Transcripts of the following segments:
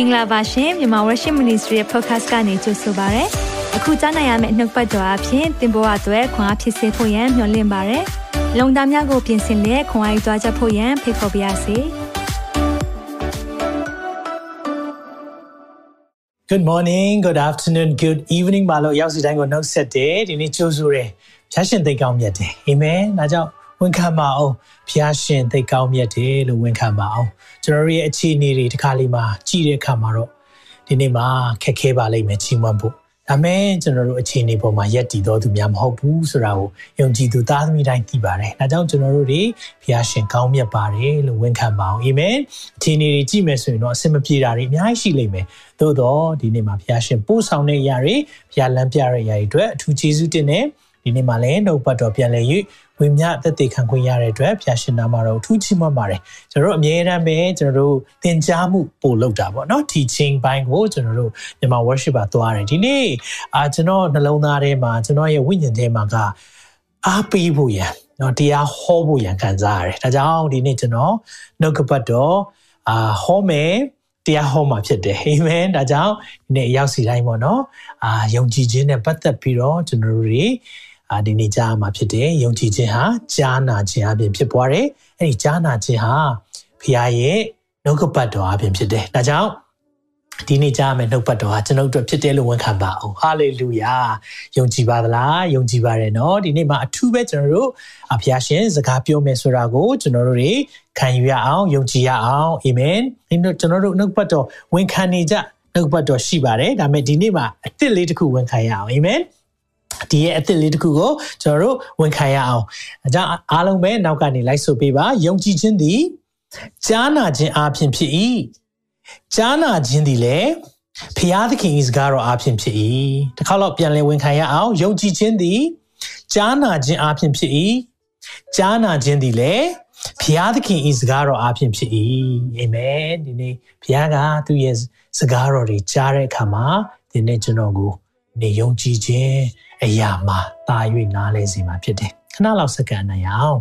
င်္ဂလာပါရှင်မြန်မာ Worship Ministry ရဲ့ podcast ကနေကြိုဆိုပါရစေ။အခုကြားနိုင်ရမယ့်နှုတ်ပတ်တော်အဖြစ်သင်ပေါ်အပ်ွယ်ခွန်အားဖြစ်စေဖို့ယံမျှဝင့်ပါရစေ။လုံတာများကိုပြင်ဆင်လက်ခွန်အားယူကြားချက်ဖို့ယံဖိတ်ခေါ်ပါရစေ။ Good morning, good afternoon, good evening ပါလို့ရောက်စီတိုင်းကိုနှုတ်ဆက်တယ်ဒီနေ့ကြိုဆိုတယ်။ဖျားရှင်သိကောင်းမြတ်တယ်။အာမင်။ဒါကြောင့် ဝန်ခံပါအောင်ဖျားရှင်သိကောင်းမြတ်တယ်လို့ဝန်ခံပါအောင်ကျွန်တော်ရဲ့အခြေအနေတွေတစ်ခါလေးမှာကြည့်တဲ့အခါမှာတော့ဒီနေ့မှာခက်ခဲပါလိမ့်မယ်ချီးမွမ်းဖို့ဒါမဲ့ကျွန်တော်တို့အခြေအနေပေါ်မှာရက်တည်တော်သူများမဟုတ်ဘူးဆိုတာကိုယုံကြည်သူသားသမီးတိုင်းသိပါတယ်။ဒါကြောင့်ကျွန်တော်တို့တွေဘုရားရှင်ကောင်းမြတ်ပါတယ်လို့ဝန်ခံပါအောင်။အာမင်။အခြေအနေတွေကြည့်မယ်ဆိုရင်တော့အဆင်မပြေတာတွေအများကြီးရှိလိမ့်မယ်။သို့တော့ဒီနေ့မှာဘုရားရှင်ပို့ဆောင်တဲ့အရာတွေဘုရားလမ်းပြတဲ့အရာတွေအတွက်အထူးကျေးဇူးတင်တယ်။ဒီနေ့မှာလည်းနှုတ်ပတ်တော်ပြန်လည်၍ ဝိညာဉ်အသက်သေခံခွင့်ရတဲ့အတွက်ဘုရားရှင်နာမတော်ထူးချီးမွမ်းပါတယ်ကျွန်တော်တို့အမြဲတမ်းပဲကျွန်တော်တို့သင်ကြားမှုပို့လုပ်တာပေါ့နော် teaching ဘိုင်းကိုကျွန်တော်တို့မြန်မာ worship ပါသွားတယ်ဒီနေ့အာကျွန်တော်နှလုံးသားထဲမှာကျွန်တော်ရဲ့ဝိညာဉ်ထဲမှာကအားပေးဖို့ရန်နော်တရားဟောဖို့ရန်ခံစားရတယ်ဒါကြောင့်ဒီနေ့ကျွန်တော်နှုတ်ကပတ်တော်အာဟောမယ်တရားဟောမှာဖြစ်တယ်အာမင်ဒါကြောင့်ဒီနေ့ရောက်စီတိုင်းပေါ့နော်အာယုံကြည်ခြင်းနဲ့ပတ်သက်ပြီးတော့ကျွန်တော်တို့တွေ အာဒီနေ့ကြားမှာဖြစ်တယ်ယုံကြည်ခြင်းဟာကြားနာခြင်းအပြင်ဖြစ်ပွားတယ်အဲ့ဒီကြားနာခြင်းဟာဖခင်ရဲ့နှုတ်ကပတ်တော်အပြင်ဖြစ်တယ်ဒါကြောင့်ဒီနေ့ကြားမယ်နှုတ်ပတ်တော်ဟာကျွန်ုပ်တို့ဖြစ်တယ်လို့ဝန်ခံပါအောင်ဟာလေလုယာယုံကြည်ပါသလားယုံကြည်ပါတယ်နော်ဒီနေ့မှာအထူးပဲကျွန်တော်တို့အဖခင်ရှင်စကားပြောမယ်ဆိုတာကိုကျွန်တော်တို့တွေခံယူရအောင်ယုံကြည်ရအောင်အာမင်ဒီနေ့ကျွန်တော်တို့နှုတ်ပတ်တော်ဝန်ခံနေကြနှုတ်ပတ်တော်ရှိပါတယ်ဒါပေမဲ့ဒီနေ့မှာအစ်စ်လေးတစ်ခုဝန်ခံရအောင်အာမင် ဒီရဲ့အသစ်လေးတစ်ခုကိုကျွန်တော်တို့ဝန်ခံရအောင်အကြောင်းအားလုံးပဲနောက်ကနေလိုက်ဆိုပေးပါယုံကြည်ခြင်းသည်ကြားနာခြင်းအပြင်ဖြစ်၏ကြားနာခြင်းသည်လည်းဖျားသခင်၏စကားတော်အပြင်ဖြစ်၏တစ်ခါတော့ပြန်လည်ဝန်ခံရအောင်ယုံကြည်ခြင်းသည်ကြားနာခြင်းအပြင်ဖြစ်၏ကြားနာခြင်းသည်လည်းဖျားသခင်ဤစကားတော်အပြင်ဖြစ်၏အာမင်ဒီနေ့ဖျားကသူ့ရဲ့စကားတော်တွေကြားတဲ့အခါမှာဒီနေ့ကျွန်တော်ကိုနေယုံကြည်ခြင်း အရာမှာတာ၍နားလဲစီမှာဖြစ်တယ်ခဏလောက်စက္ကန့်နိုင်အောင်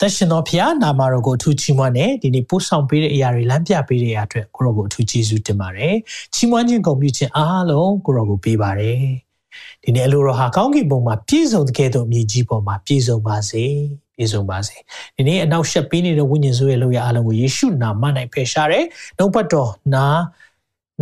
တရှင်တော်ဖျားနာမတော်ကိုအထူးချီးမွမ်းတယ်ဒီနေ့ပို့ဆောင်ပေးတဲ့အရာတွေလမ်းပြပေးတဲ့အရာအတွက်ကိုရောကိုအထူးကျေးဇူးတင်ပါတယ်ချီးမွမ်းခြင်းဂုဏ်ပြုခြင်းအားလုံးကိုရောကိုပေးပါတယ်ဒီနေ့အလိုတော်ဟာကောင်းကင်ဘုံမှာပြည့်စုံတဲ့ကဲ့သို့မြေကြီးပေါ်မှာပြည့်စုံပါစေပြည့်စုံပါစေဒီနေ့အနောက်ရှက်ပေးနေတဲ့ဝိညာဉ်ဆိုးရဲ့လောက်ရအားလုံးကိုယေရှုနာမ၌ဖယ်ရှားတယ်နှုတ်ပတ်တော်နာ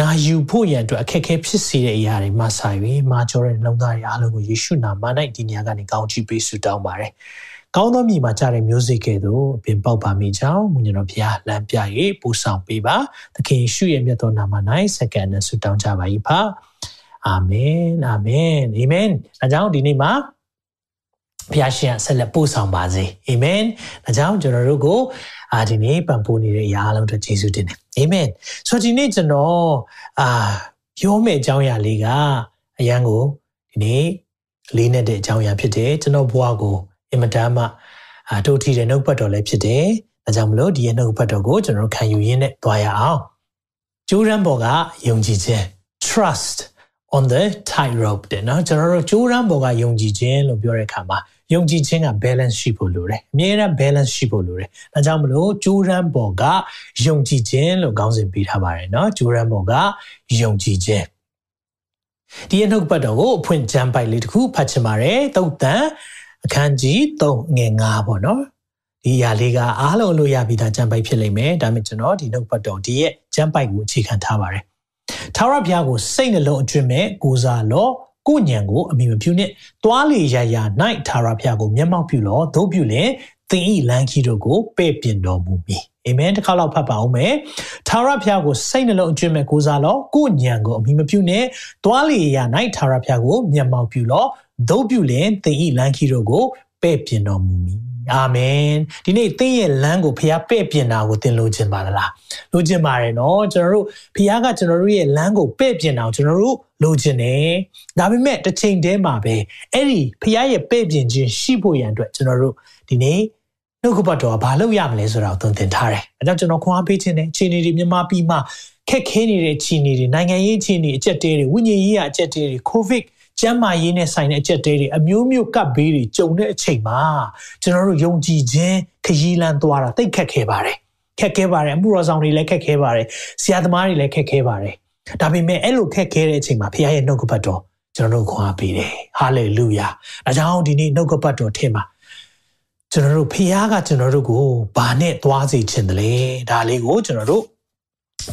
နာယူဖို့ရန်အတွက်အခက်အခဲဖြစ်စေတဲ့အရာတွေမှဆိုင်ပြီးမာကျော်တဲ့နှလုံးသားတွေအားလုံးကိုယေရှုနာမ၌ဒီညကနေကောင်းချီးပေးဆုတောင်းပါတယ်။ကောင်းသောမြေမှာကြားတဲ့မျိုးစိကဲ့သို့အပြင်ပေါက်ပါမိကြောင်းမွန်တော်ဘုရားလမ်းပြ၍ပူဆောင်ပေးပါ။သခင်ယေရှုရဲ့မြတ်သောနာမ၌စက္ကန့်နဲ့ဆုတောင်းကြပါ၏ဖာ။အာမင်အာမင်အာမင်။အဲကြောင့်ဒီနေ့မှာ ဘုရားရှင်ဆက်လက်ပို့ဆောင်ပါစေအာမင်ဒါကြောင့်ကျွန်တော်တို့ကိုအာဒီနေ့ပံ့ပိုးနေတဲ့အရာအလုံးအတွက်ယေရှုတင်တယ်အာမင်ဆိုတော့ဒီနေ့ကျွန်တော်အာပြောမယ့်အကြောင်းအရာလေးကအရန်ကိုဒီနေ့လေးနဲ့တဲ့အကြောင်းအရာဖြစ်တယ်ကျွန်တော်ဘဝကိုအင်မတန်မှအာတို့ထီတဲ့နှုတ်ပတ်တော်လည်းဖြစ်တယ်ဒါကြောင့်မလို့ဒီရဲ့နှုတ်ပတ်တော်ကိုကျွန်တော်ခံယူရင်းနဲ့သွားရအောင်ကျိုးရန်ပေါ်ကယုံကြည်ခြင်း trust on the tightrope တဲ့နော်ကျွန်တော်တို့ကျိုးရန်ပေါ်ကယုံကြည်ခြင်းလို့ပြောတဲ့အခါမှာ ယုံကြည်ခြင်းက balance ရှိဖို့လိုတယ်အမြဲတမ်း balance ရှိဖို့လိုတယ်ဒါကြောင့်မလို့ကျိုးရန်ပေါ်ကယုံကြည်ခြင်းလို့ခေါင်းစဉ်ပေးထားပါတယ်နော်ကျိုးရန်ပေါ်ကယုံကြည်ခြင်းဒီအနှုတ်ပတ်တော်ကိုအဖွင့်ကျမ်းပိုက်လေးတစ်ခုဖတ်ချင်ပါတယ်တုတ်တန်အခန်းကြီး3ငယ်9ပေါ့နော်ဒီအရာလေးကအားလုံးလို့ရပြီးသားကျမ်းပိုက်ဖြစ်လိမ့်မယ်ဒါပေမဲ့ကျွန်တော်ဒီနှုတ်ပတ်တော်ဒီရဲ့ကျမ်းပိုက်ကိုအခြေခံထားပါတယ်ထာဝရဘုရားကိုစိတ်နှလုံးအကျွင့်မဲ့ကိုးစားလော့ ကိုညံကိုအမိမပြုနှင့်တွားလေရရ၌ထာဝရဘုရားကိုမျက်မှောက်ပြုလောသို့ပြုလင်သင်ဤလမ်းကြီးတို့ကိုပဲ့ပြင်တော်မူမည်အာမင်တစ်ခါလောက်ဖတ်ပါဦးမယ်ထာဝရဘုရားကိုစိတ်နှလုံးအကျွင့်မဲ့ကိုးစားလောကိုညံကိုအမိမပြုနှင့်တွားလေရ၌ထာဝရဘုရားကိုမျက်မှောက်ပြုလောသို့ပြုလင်သင်ဤလမ်းကြီးတို့ကိုပဲ့ပြင်တော်မူမည် အာမင်ဒီနေ့သင်ရဲ့လမ်းကိုဖခင်ပဲ့ပြင်တာကိုသင်လိုချင်ပါသလားလိုချင်ပါတယ်နော်ကျွန်တော်တို့ဖခင်ကကျွန်တော်တို့ရဲ့လမ်းကိုပဲ့ပြင်တာကိုကျွန်တော်တို့လိုချင်တယ်ဒါပေမဲ့တစ်ချိန်တည်းမှာပဲအဲ့ဒီဖခင်ရဲ့ပဲ့ပြင်ခြင်းရှိဖို့ရန်အတွက်ကျွန်တော်တို့ဒီနေ့နှုတ်ကပတ်တော်ကဘာလုပ်ရမလဲဆိုတာကိုသင်ထားတယ်အဲကြောင့်ကျွန်တော်ခွန်အားပေးခြင်းနဲ့ခြေနေတွေမြန်မာပြည်မှာခက်ခဲနေတဲ့ခြေနေတွေနိုင်ငံရေးခြေနေအကျက်တဲတွေဝိညာဉ်ရေးအကျက်တဲတွေကိုဗစ် ကျမ်းမာရေးနဲ့ဆိုင်တဲ့အချက်တွေအမျိုးမျိုးကပ်ဘေးတွေကြုံတဲ့အချိန်မှာကျွန်တော်တို့ယုံကြည်ခြင်းခရီးလန်းသွားတာသိခက်ခဲပါတယ်ခက်ခဲပါတယ်အမှုတော်ဆောင်တွေလည်းခက်ခဲပါတယ်ဆရာသမားတွေလည်းခက်ခဲပါတယ်ဒါပေမဲ့အဲ့လိုခက်ခဲတဲ့အချိန်မှာဖခင်ရဲ့နှုတ်ကပတ်တော်ကျွန်တော်တို့ခွန်အားပေးတယ်ဟာလေလုယာဒါကြောင့်ဒီနေ့နှုတ်ကပတ်တော်ထင်ပါကျွန်တော်တို့ဖခင်ကကျွန်တော်တို့ကိုဘာနဲ့သွားစေခြင်းတလဲဒါလေးကိုကျွန်တော်တို့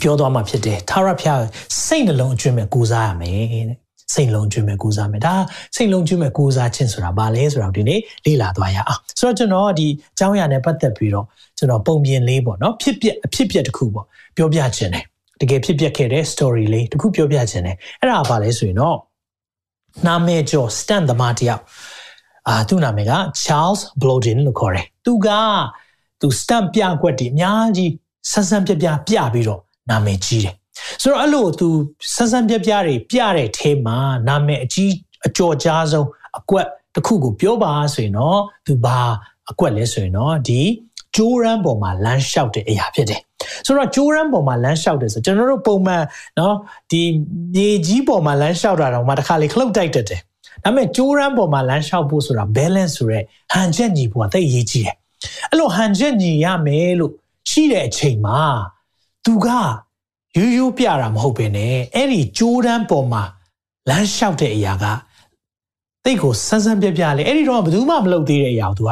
ပြောသွားမှာဖြစ်တယ်ထာဝရဘုရားစိတ်နှလုံးအကျွမ်းမဲ့ကိုးစားရမယ်တဲ့ စိတ်လုံးကျွမ်းမဲ့ကိုးစားမယ်ဒါစိတ်လုံးကျွမ်းမဲ့ကိုးစားခြင်းဆိုတာဘာလဲဆိုတော့ဒီနေ့လေ့လာသွားရအောင်ဆိုတော့ကျွန်တော်ဒီအကြောင်းအရာနဲ့ပတ်သက်ပြီးတော့ကျွန်တော်ပုံပြင်လေးပေါ့နော်ဖြစ်ပျက်အဖြစ်ပျက်တစ်ခုပေါ့ပြောပြခြင်းတယ်တကယ်ဖြစ်ပျက်ခဲ့တဲ့ story လေးတစ်ခုပြောပြခြင်းတယ်အဲ့ဒါဘာလဲဆိုရင်တော့နာမည်ကျော် stand သမားတယောက်အာသူ့နာမည်က Charles Blodin လို့ခေါ်တယ်သူကသူ stamp ပြကွက်တွေအများကြီးဆန်းဆန်းပြပြပြပြီးတော့နာမည်ကြီးတယ် ဆိုတော့အဲ့လိုသူဆန်းဆန်းပြပြတွေပြတဲ့ထဲမှာနာမည်အကြီးအကျော်ကြားဆုံးအကွက်တစ်ခုကိုပြောပါဆိုရင်တော့သူဘာအကွက်လဲဆိုရင်တော့ဒီဂျိုးရန်ပေါ်မှာလမ်းလျှောက်တဲ့အရာဖြစ်တယ်ဆိုတော့ဂျိုးရန်ပေါ်မှာလမ်းလျှောက်တယ်ဆိုကျွန်တော်တို့ပုံမှန်เนาะဒီမြေကြီးပေါ်မှာလမ်းလျှောက်တာတော့မှတစ်ခါလေခလုတ်တိုက်တတ်တယ်ဒါပေမဲ့ဂျိုးရန်ပေါ်မှာလမ်းလျှောက်ဖို့ဆိုတာ balance ဆိုတဲ့ဟန်ချက်ညီဖို့ကတိတ်အရေးကြီးတယ်အဲ့လိုဟန်ချက်ညီရမယ်လို့ရှိတဲ့အချိန်မှာသူက ရိုးရိုးပြတာမဟုတ်ပဲねအဲ့ဒီဂျိုးရန်ပေါ်မှာလမ်းလျှောက်တဲ့အရာကတိတ်ကိုဆန်းဆန်းပြပြလေအဲ့ဒီတော့ဘယ်သူမှမလုပ်သေးတဲ့အရာကိုသူက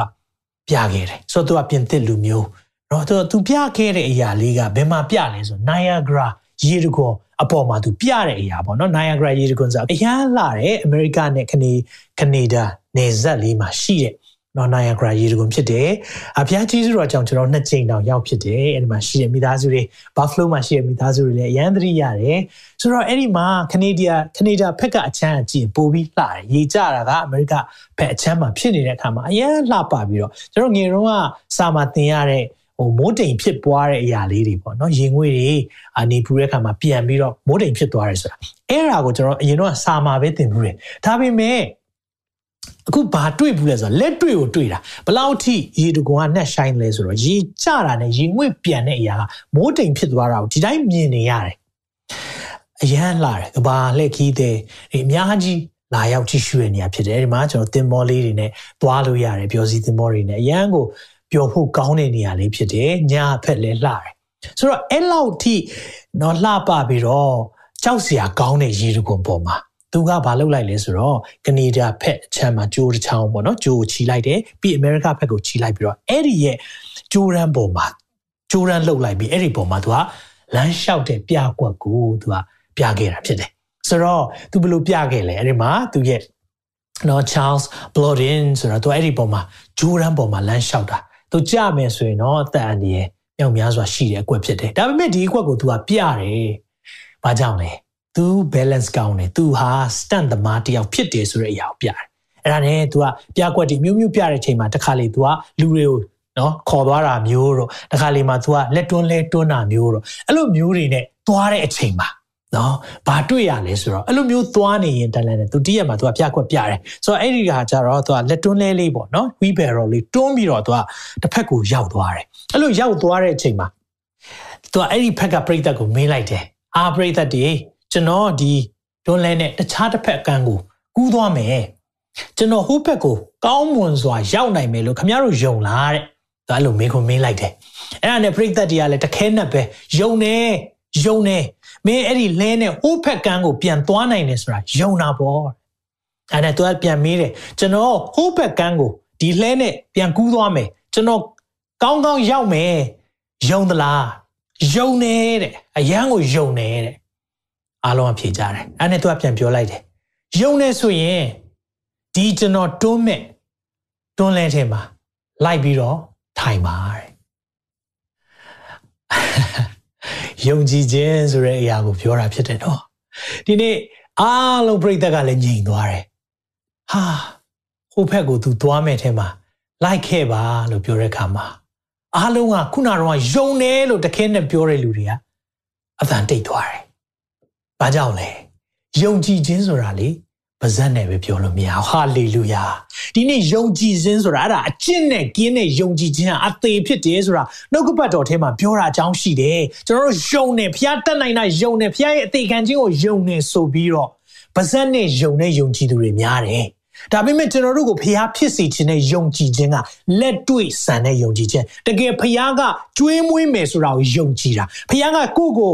ပြခဲ့တယ်ဆိုတော့သူကပြင်သစ်လူမျိုးတော့သူသူပြခဲ့တဲ့အရာလေးကဘယ်မှာပြလဲဆို Niagara ရေတကွန်အပေါ်မှာသူပြတဲ့အရာပေါ့နော် Niagara ရေတကွန်ဆိုအရန်လာတဲ့အမေရိကနဲ့ကနေကနေဒါနေဇက်လေးမှာရှိတဲ့ နော်နိုင်ယာဂရာရေတကွန်ဖြစ်တယ်။အဖျားကြီးစုတော်ကြောင့်ကျွန်တော်နှစ်ကြိမ်တောင်ရောက်ဖြစ်တယ်။အဲ့ဒီမှာရှိတဲ့မိသားစုတွေ Buffalo မှာရှိတဲ့မိသားစုတွေလည်းအရန်သတိရတယ်။ဆိုတော့အဲ့ဒီမှာကနေဒါကနေဒါဘက်ကအချမ်းအကြည့်ပို့ပြီးလှတယ်။ရေကြတာကအမေရိကဘက်အချမ်းမှာဖြစ်နေတဲ့အခါမှာအရန်လှပပြီးတော့ကျွန်တော်ငယ်တုန်းကစာမှာသင်ရတဲ့ဟိုမိုးတိမ်ဖြစ်ပွားတဲ့အရာလေးတွေပေါ့နော်ရေငွေတွေအနေပူတဲ့အခါမှာပြန်ပြီးတော့မိုးတိမ်ဖြစ်သွားတယ်ဆိုတာအဲ့ဒါကိုကျွန်တော်အရင်တော့စာမှာပဲသင်ဘူးတယ်ဒါပေမဲ့ အခုဘာတွေ့ဘူးလဲဆိုတော့လက်တွေ့ကိုတွေ့တာဘလောက်ထိရေတကွန်ကနှက်ဆိုင်လဲဆိုတော့ရေကျတာနဲ့ရေငွေ့ပြန်တဲ့အရာကမိုးတိမ်ဖြစ်သွားတာကိုဒီတိုင်းမြင်နေရတယ်အရန်လာတယ်ကဘာလက်ခီးတဲ့ဒီအများကြီးလာရောက်ကြည့်ရှုရနေရဖြစ်တယ်ဒီမှာကျွန်တော်တင်မောလေးတွေနဲ့သွားလို့ရတယ်ပျော်စီတင်မောတွေနဲ့အရန်ကိုပျော်ဖို့ကောင်းတဲ့နေရာလေးဖြစ်တယ်ညာဖက်လဲလှတယ်ဆိုတော့အဲ့လောက်ထိတော့လှပပြီးတော့ကြောက်စရာကောင်းတဲ့ရေတကွန်ပေါ်မှာ သူကဘာလုပ်လိုက်လဲဆိုတော့ကနေဒါဖက်အချမ်းမှာဂျိုးတစ်ချောင်းပေါ့နော်ဂျိုးကိုချီလိုက်တယ်ပြီးအမေရိကဖက်ကိုချီလိုက်ပြီးတော့အဲ့ဒီရဲ့ဂျိုးရန်ပေါ်မှာဂျိုးရန်လှုပ်လိုက်ပြီးအဲ့ဒီပေါ်မှာသူကလမ်းလျှောက်တဲ့ပြကွက်ကိုသူကပြခဲ့တာဖြစ်တယ်ဆိုတော့သူဘယ်လိုပြခဲ့လဲအဲ့ဒီမှာသူရဲ့နော် Charles Blodin ဆိုတော့သူအဲ့ဒီပေါ်မှာဂျိုးရန်ပေါ်မှာလမ်းလျှောက်တာသူကြမယ်ဆိုရင်တော့အသက်အန္တရာယ်မြောက်များစွာရှိတဲ့အကွက်ဖြစ်တယ်ဒါပေမဲ့ဒီအကွက်ကိုသူကပြတယ်။ဘာကြောင့်လဲ ။ तू balance ကောင်းတယ်။ तू ဟာ stunt သမားတယောက်ဖြစ်တယ်ဆိုတဲ့အရာကိုပြတယ်။အဲ့ဒါနဲ့ तू ကပြကွက်တွေမျိုးမျိုးပြတဲ့အချိန်မှာတခါလေ तू ကလူတွေကိုနော်ခေါ်သွားတာမျိုးတော့တခါလေမှာ तू ကလက်တွန်းလဲတွန်းတာမျိုးတော့အဲ့လိုမျိုးတွေနဲ့သွားတဲ့အချိန်မှာနော်ဘာတွေ့ရလဲဆိုတော့အဲ့လိုမျိုးသွားနေရင်တန်လန်တယ်သူတည့်ရမှာသူကပြကွက်ပြတယ်ဆိုတော့အဲ့ဒီကကြတော့သူကလက်တွန်းလဲလေးပေါ့နော် wheel barrel လေးတွန်းပြီးတော့သူကတစ်ဖက်ကိုရောက်သွားတယ်အဲ့လိုရောက်သွားတဲ့အချိန်မှာသူကအဲ့ဒီဖက်ကပြိသက်ကိုမင်းလိုက်တယ်အာပြိသက်တည်း ကျွန်တော်ဒီတွန်းလဲနဲ့တခြားတစ်ဖက်ကန်းကိုကူးသွားမယ်ကျွန်တော်ဟိုဘက်ကိုကောင်းမွန်စွာရောက်နိုင်မယ်လို့ခင်ဗျားတို့ယုံလားတဲ့ဒါလို့မင်းကိုမင်းလိုက်တယ်အဲ့ဒါနဲ့ပြိသက်တွေကလည်းတခဲနဲ့ပဲယုံနေယုံနေမင်းအဲ့ဒီလဲနဲ့ဟိုဘက်ကန်းကိုပြန်သွားနိုင်တယ်ဆိုတာယုံတာပေါ့အဲ့ဒါသူကပြန်မေးတယ်ကျွန်တော်ဟိုဘက်ကန်းကိုဒီလဲနဲ့ပြန်ကူးသွားမယ်ကျွန်တော်ကောင်းကောင်းရောက်မယ်ယုံသလားယုံနေတဲ့ အရန်ကိုယုံနေတဲ့ အားလုံးအဖြေကြတယ်အဲ့နဲ့သူကပြန်ပြောလိုက်တယ်ယုံနေဆိုရင်ဒီကျွန်တော်တွန်းမဲ့တွန်းလဲထဲမှာလိုက်ပြီးတော့ထိုင်ပါတဲ့ယုံကြည်ခြင်းဆိုတဲ့အရာကိုပြောတာဖြစ်တယ်နော်ဒီနေ့အားလုံးပြိတ္တကလည်းညင်သွားတယ်ဟာဟိုဘက်ကိုသူသွားမဲ့ထဲမှာလိုက်ခဲ့ပါလို့ပြောတဲ့အခါမှာအားလုံးကခုနကတော့ယုံတယ်လို့တခဲနဲ့ပြောတဲ့လူတွေကအသံတိတ်သွားတယ် ဘာကြောင့်လဲယုံကြည်ခြင်းဆိုတာလေပါဇက်နဲ့ပဲပြောလို့မရဘူးဟာလေလုယာဒီနေ့ယုံကြည်ခြင်းဆိုတာအဲ့ဒါအကျင့်နဲ့ကင်းတဲ့ယုံကြည်ခြင်းဟာအသေးဖြစ်တယ်ဆိုတာနှုတ်ကပတ်တော်ထဲမှာပြောတာအကြောင်းရှိတယ်ကျွန်တော်တို့ယုံနေဖျားတက်နိုင်တာယုံနေဖျားရဲ့အသေးခံခြင်းကိုယုံနေဆိုပြီးတော့ပါဇက်နဲ့ယုံနဲ့ယုံကြည်သူတွေများတယ်ဒါပေမဲ့ကျွန်တော်တို့ကိုဖျားဖြစ်စေခြင်းနဲ့ယုံကြည်ခြင်းကလက်တွေ့ဆန်တဲ့ယုံကြည်ခြင်းတကယ်ဖျားကကျွေးမွေးမယ်ဆိုတာကိုယုံကြည်တာဖျားကကိုယ့်ကို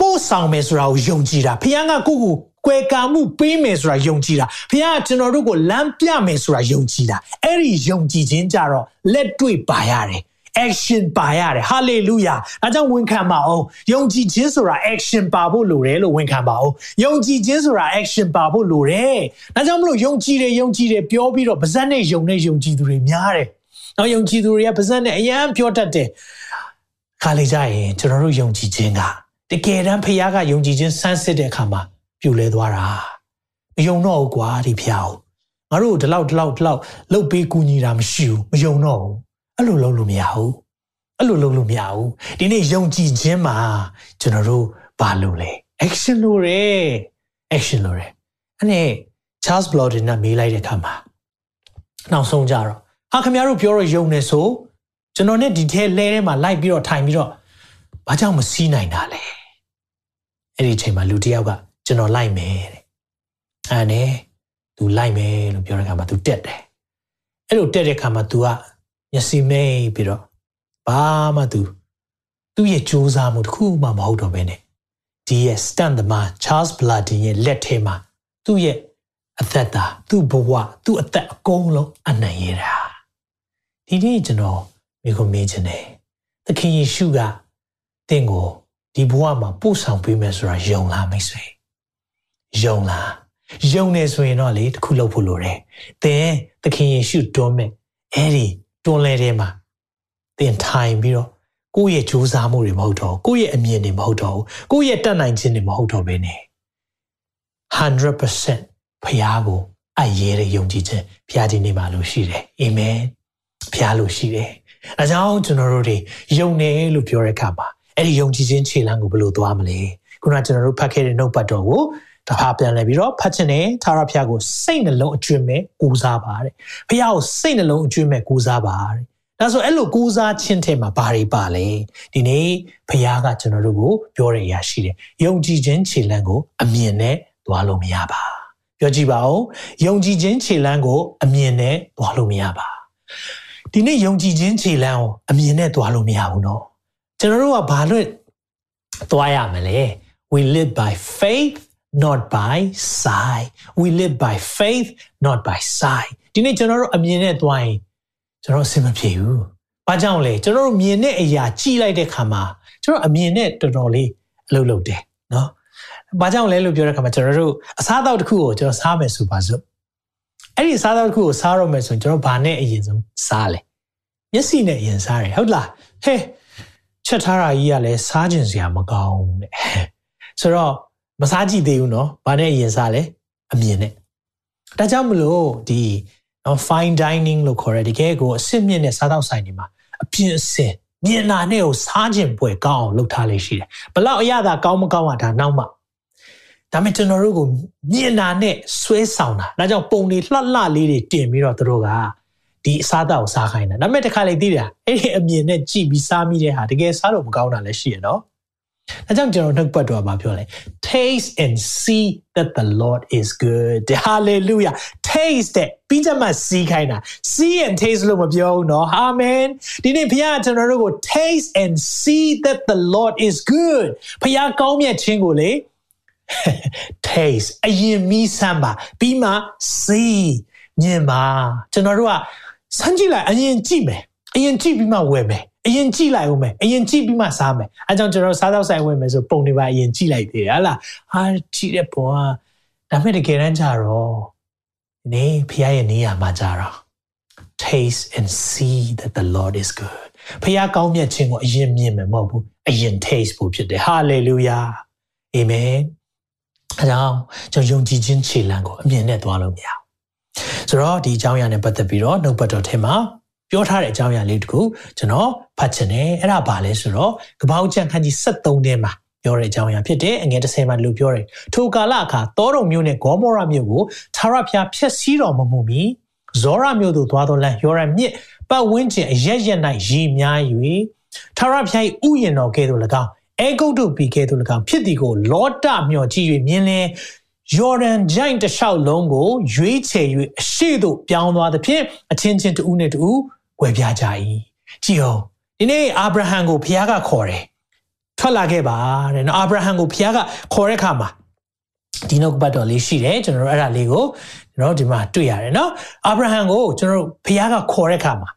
ပို့ဆောင်မယ်ဆိုတာကိုယုံကြည်တာဖျားကကိုယ့်ကိုကွယ်ကာမှုပေးမယ်ဆိုတာယုံကြည်တာဖခင်ကကျွန်တော်တို့ကိုလမ်းပြမယ်ဆိုတာယုံကြည်တာအဲ့ဒီယုံကြည်ခြင်းကြတော့လက်တွေ့ပါရတယ် action ပါရတယ် hallelujah အဲကြောင့်ဝန်ခံပါအောင်ယုံကြည်ခြင်းဆိုတာ action ပါဖို့လိုတယ်လို့ဝန်ခံပါအောင်ယုံကြည်ခြင်းဆိုတာ action ပါဖို့လိုတယ်ဒါကြောင့်မလို့ယုံကြည်တယ်ယုံကြည်တယ်ပြောပြီးတော့ပါဇက်နဲ့ယုံနဲ့ယုံကြည်သူတွေများတယ်နောက်ယုံကြည်သူတွေကပါဇက်နဲ့အယံပြောတတ်တယ်ခါလေကြရင်ကျွန်တော်တို့ယုံကြည်ခြင်းက တကယ်တမ်းဖခင်ကယုံကြည်ခြင်းစမ်းစစ်တဲ့အခါမှာပြိုလဲသွားတာမယုံတော့ဘူးကွာဒီဖျားကိုငါတို့ဒီလောက်ဒီလောက်ဒီလောက်လှုပ်ပေးကူညီတာမရှိဘူးမယုံတော့ဘူးအဲ့လိုလုပ်လို့မရဘူးအဲ့လိုလုပ်လို့မရဘူးဒီနေ့ယုံကြည်ခြင်းမှာကျွန်တော်တို့ဘာလုပ်လဲ action လုပ်ရဲ action လုပ်ရဲအဲ့နဲ့ Charles Blondin ကမေးလိုက်တဲ့အခါမှာနောက်ဆုံးကြတော့ဟာခင်ဗျားတို့ပြောတော့ယုံနေဆိုကျွန်တော်နဲ့ဒီထဲလဲထဲမှာလိုက်ပြီးတော့ထိုင်ပြီးတော့ ဘာကြောင့်မစီးနိုင်တာလဲအဲ့ဒီအချိန်မှာလူတစ်ယောက်ကကျွန်တော်လိုက်မယ်တဲ့အဲ့ဒါနဲ့သူလိုက်မယ်လို့ပြောတဲ့ခါမှာ तू တက်တယ်အဲ့လိုတက်တဲ့ခါမှာ तू ကမျက်စိမိတ်ပြီးတော့ဘာမှ तू သူ့ရဲ့စူးစမ်းမှုတစ်ခုမှမဟုတ်တော့ဘဲနဲ့ဒီရဲ့ stand သမား Charles Bloodin ရဲ့လက်ထဲမှာသူ့ရဲ့အသက်တာသူ့ဘဝသူ့အသက်အကုန်လုံးအနိုင်ရတာဒီနေ့ကျွန်တော်မိခုမေးခြင်းတယ်သခင်ယေရှုက တင့်ကိုဒီဘဝမှာပို့ဆောင်ပေးမယ်ဆိုတာယုံလားမိတ်ဆွေယုံလားယုံနေဆိုရင်တော့လေတခုလုပ်ဖို့လိုတယ်။သင်သခင်ယေရှုတွန်းမဲ့အဲ့ဒီတွန်းလဲထဲမှာသင်ထိုင်ပြီးတော့ကိုယ့်ရဲ့ကြိုးစားမှုတွေမဟုတ်တော့ကိုယ့်ရဲ့အမြင်တွေမဟုတ်တော့ကိုယ့်ရဲ့တတ်နိုင်ခြင်းတွေမဟုတ်တော့ဘဲနဲ့100%ဖခင်ကိုအရေးရယုံကြည်ခြင်းဖခင်ဒီနေ့မှာလို့ရှိတယ်အာမင်ဖခင်လို့ရှိတယ်အဲကြောင့်ကျွန်တော်တို့တွေယုံတယ်လို့ပြောတဲ့အခါမှာ အဲ့ဒီယုံကြည်ခြင်းခြေလှမ်းကိုဘယ်လိုသွားမလဲခုနကျွန်တော်တို့ဖတ်ခဲ့တဲ့နှုတ်ပတ်တော်ကိုတခါပြန်လဲပြီးတော့ဖတ်ခြင်းနဲ့သာရဖျားကိုစိတ်နှလုံးအကျွင့်မဲ့ကူစားပါတဲ့ဖျားကိုစိတ်နှလုံးအကျွင့်မဲ့ကူစားပါတဲ့ဒါဆိုအဲ့လိုကူစားခြင်းထဲမှာဘာတွေပါလဲဒီနေ့ဖျားကကျွန်တော်တို့ကိုပြောတဲ့အရာရှိတယ်ယုံကြည်ခြင်းခြေလှမ်းကိုအမြင်နဲ့သွားလို့မရပါပြောကြည့်ပါဦးယုံကြည်ခြင်းခြေလှမ်းကိုအမြင်နဲ့သွားလို့မရပါဒီနေ့ယုံကြည်ခြင်းခြေလှမ်းကိုအမြင်နဲ့သွားလို့မရဘူးเนาะ ကျွန်တော်တို့ကဘာလို့သွားရမလဲ we live by faith not by sight we live by faith not by sight ဒီနေ့ကျွန်တော်တို့အမြင်နဲ့သွားရင်ကျွန်တော်အဆင်မပြေဘူး။ဘာကြောင့်လဲကျွန်တော်တို့မြင်တဲ့အရာကြည့်လိုက်တဲ့ခါမှာကျွန်တော်အမြင်နဲ့တော်တော်လေးအလုပ်လုပ်တယ်နော်။ဘာကြောင့်လဲလို့ပြောတဲ့ခါမှာကျွန်တော်တို့အစားအသောက်တစ်ခုကိုကျွန်တော်စားမယ်ဆိုပါစို့။အဲ့ဒီအစားအသောက်တစ်ခုကိုစားရမယ်ဆိုရင်ကျွန်တော်ဘာနဲ့အရင်ဆုံးစားလဲ။မျက်စိနဲ့အရင်စားတယ်ဟုတ်လား။ဟဲ့ ချက်ထားတာကြီးကလည်းစားကျင်စရာမကောင်းတဲ့။ဆိုတော့မစားကြည့်သေးဘူးနော်။ဘာနဲ့အရင်စားလဲ။အမြင်နဲ့။ဒါကြောင့်မလို့ဒီနော် fine dining လို့ခေါ်တဲ့တကယ်ကိုအစစ်မြင့်တဲ့စားသောက်ဆိုင်တွေမှာအပြင်းအစင်မြင်လာနဲ့ကိုစားခြင်းပွဲကောင်းအောင်လုပ်ထားလေးရှိတယ်။ဘလောက်အရသာကောင်းမကောင်းอ่ะဒါနောက်မှဒါပေမဲ့ကျွန်တော်တို့ကိုမြင်လာနဲ့ဆွဲဆောင်တာဒါကြောင့်ပုံတွေလှလှလေးတွေတင်ပြီးတော့သူတို့က ဒီအစားအသောက်စားခိုင်းတာဒါပေမဲ့တစ်ခါလေသိတယ်အဲ့ဒီအမြင်နဲ့ကြည့်ပြီးစားမိတဲ့ဟာတကယ်စားလို့မကောင်းတာလည်းရှိရနော်အဲကြောင့်ကျွန်တော်နှုတ်ပတ်တော်မှာပြောလဲ taste and see that the lord is good hallelujah taste တဲ့ပြီးကြမှာစီးခိုင်းတာ see and taste လို့မပြောဘူးเนาะ amen ဒီနေ့ဘုရားကျွန်တော်တို့ကို taste and see that the lord is good ဘုရားကောင်းမြတ်ခြင်းကိုလေ taste အရင်မီးစမ်းပါပြီးမှ see မြင်ပါကျွန်တော်တို့က စမ်းကြည့်လိုက်အရင်ကြည့်မယ်အရင်ကြည့်ပြီးမှဝယ်မယ်အရင်ကြည့်လိုက်ဦးမယ်အရင်ကြည့်ပြီးမှစားမယ်အဲကြောင့်ကျွန်တော်စားတော့ဆိုင်ဝင်မယ်ဆိုပုံတွေပါအရင်ကြည့်လိုက်သေးတယ်ဟလားဟာကြည့်တဲ့ပုံကဒါမဲ့တကယ်တမ်းကြတော့ဒီဖခင်ရဲ့နေရာမှာကြတော့ taste and see that the Lord is good ဖခင်ကောင်းမြတ်ခြင်းကိုအရင်မြင်မယ်မဟုတ်ဘူးအရင် taste ဖို့ဖြစ်တယ် hallelujah amen အဲကြောင့်ကျွန်တော်ယုံကြည်ခြင်းခြေလှမ်းကိုအမြင်နဲ့သွားလို့မရဘူး ဆိုတော့ဒီအကြောင်းအရာနဲ့ပတ်သက်ပြီးတော့နှုတ်ပတ်တော်ထဲမှာပြောထားတဲ့အကြောင်းအရာလေးတခုကျွန်တော်ဖတ်ချင်တယ်အဲ့ဒါဘာလဲဆိုတော့ကပောက်ကျန်ခန်းကြီး73ထဲမှာပြောတဲ့အကြောင်းအရာဖြစ်တယ်အငယ်30မှာလူပြောတယ်ထိုကာလအခါတောတော်မျိုးနဲ့ဂေါမောရမျိုးကိုသာရဖျားဖျက်ဆီးတော်မမူမီဇောရမျိုးသို့သွားတော်လမ်းယောရမြစ်ပတ်ဝန်းကျင်အရရက်၌ရည်များ၍သာရဖျား၏ဥယျာဉ်တော်ကဲ့သို့၎င်းအဲဂုတ်တို့ပြီးကဲ့သို့၎င်းဖြစ်သည်ကိုလောတမျှော်ကြည့်၍မြင်လင် ယော်ဒန်ဂျိုင်းတစ်လျှောက်လုံးကိုရွေးချယ်၍အရှိတို့ပြောင်းသွားသဖြင့်အချင်းချင်းတူးနဲ့တူးကွယ်ပြားကြ၏ကြည်အောင်ဒီနေ့အာဗြဟံကိုဖခင်ကခေါ်တယ်ထွက်လာခဲ့ပါတဲ့နော်အာဗြဟံကိုဖခင်ကခေါ်တဲ့အခါမှာဒီနောက်ကပတ်တော်လေးရှိတယ်ကျွန်တော်တို့အဲ့ဒါလေးကိုကျွန်တော်ဒီမှာတွေ့ရတယ်နော်အာဗြဟံကိုကျွန်တော်တို့ဖခင်ကခေါ်တဲ့အခါမှာ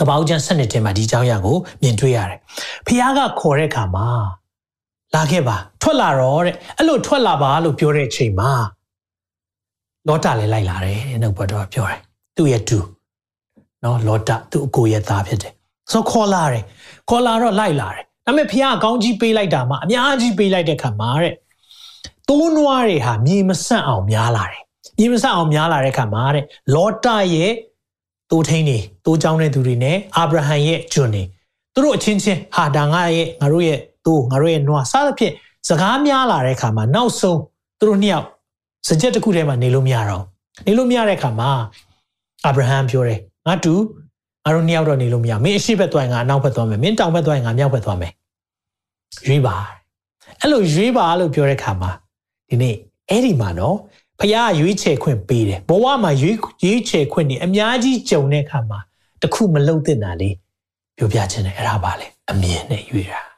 ကပောက်ကျမ်း7နှစ်ထဲမှာဒီအကြောင်းအရာကိုမြင်တွေ့ရတယ်ဖခင်ကခေါ်တဲ့အခါမှာ လာခဲ့ပါထွက်လာတော့တဲ့အဲ့လိုထွက်လာပါလို့ပြောတဲ့အချိန်မှာလောတာလည်းလိုက်လာတယ်နှုတ်ပတ်တော်ပြောတယ်သူ့ရဲ့တူနော်လောတာသူ့အကိုရဲ့သားဖြစ်တယ်ဆိုခေါ်လာတယ်ခေါ်လာတော့လိုက်လာတယ်ဒါပေမဲ့ဖះအကောင်းကြီးပေးလိုက်တာမှအများကြီးပေးလိုက်တဲ့ခါမှာတဲ့တိုးနွားတွေဟာမြေမဆန့်အောင်များလာတယ်မြေမဆန့်အောင်များလာတဲ့ခါမှာတဲ့လောတာရဲ့တိုးထင်းတွေတိုးချောင်းတဲ့သူတွေနဲ့အာဗြဟံရဲ့ကျွန်တွေသူတို့အချင်းချင်းဟာဒါငါရဲ့ငါတို့ရဲ့ တိုးငါတို့ရဲ့နွားစသဖြင့်စကားများလာတဲ့ခါမှာနောက်ဆုံးသူတို့နှစ်ယောက်စကြက်တစ်ခုထဲမှာနေလို့မရတော့နေလို့မရတဲ့ခါမှာအာဗြဟံပြောတယ်ငါတူငါတို့နှစ်ယောက်တော့နေလို့မရမင်းအရှိဘက်သွားရင်ငါအနောက်ဘက်သွားမယ်မင်းတောင်ဘက်သွားရင်ငါမြောက်ဘက်သွားမယ်ရွေးပါအဲ့လိုရွေးပါလို့ပြောတဲ့ခါမှာဒီနေ့အဲ့ဒီမှာနော်ဖခင်ရွေးချယ်ခွင့်ပေးတယ်ဘဝမှာရွေးရွေးချယ်ခွင့်နေအများကြီးကြုံတဲ့ခါမှာတခုမလုံတဲ့နာလေးပြောပြခြင်းနဲ့အဲ့ဒါပါလေအမြင်နဲ့ရွေးတာ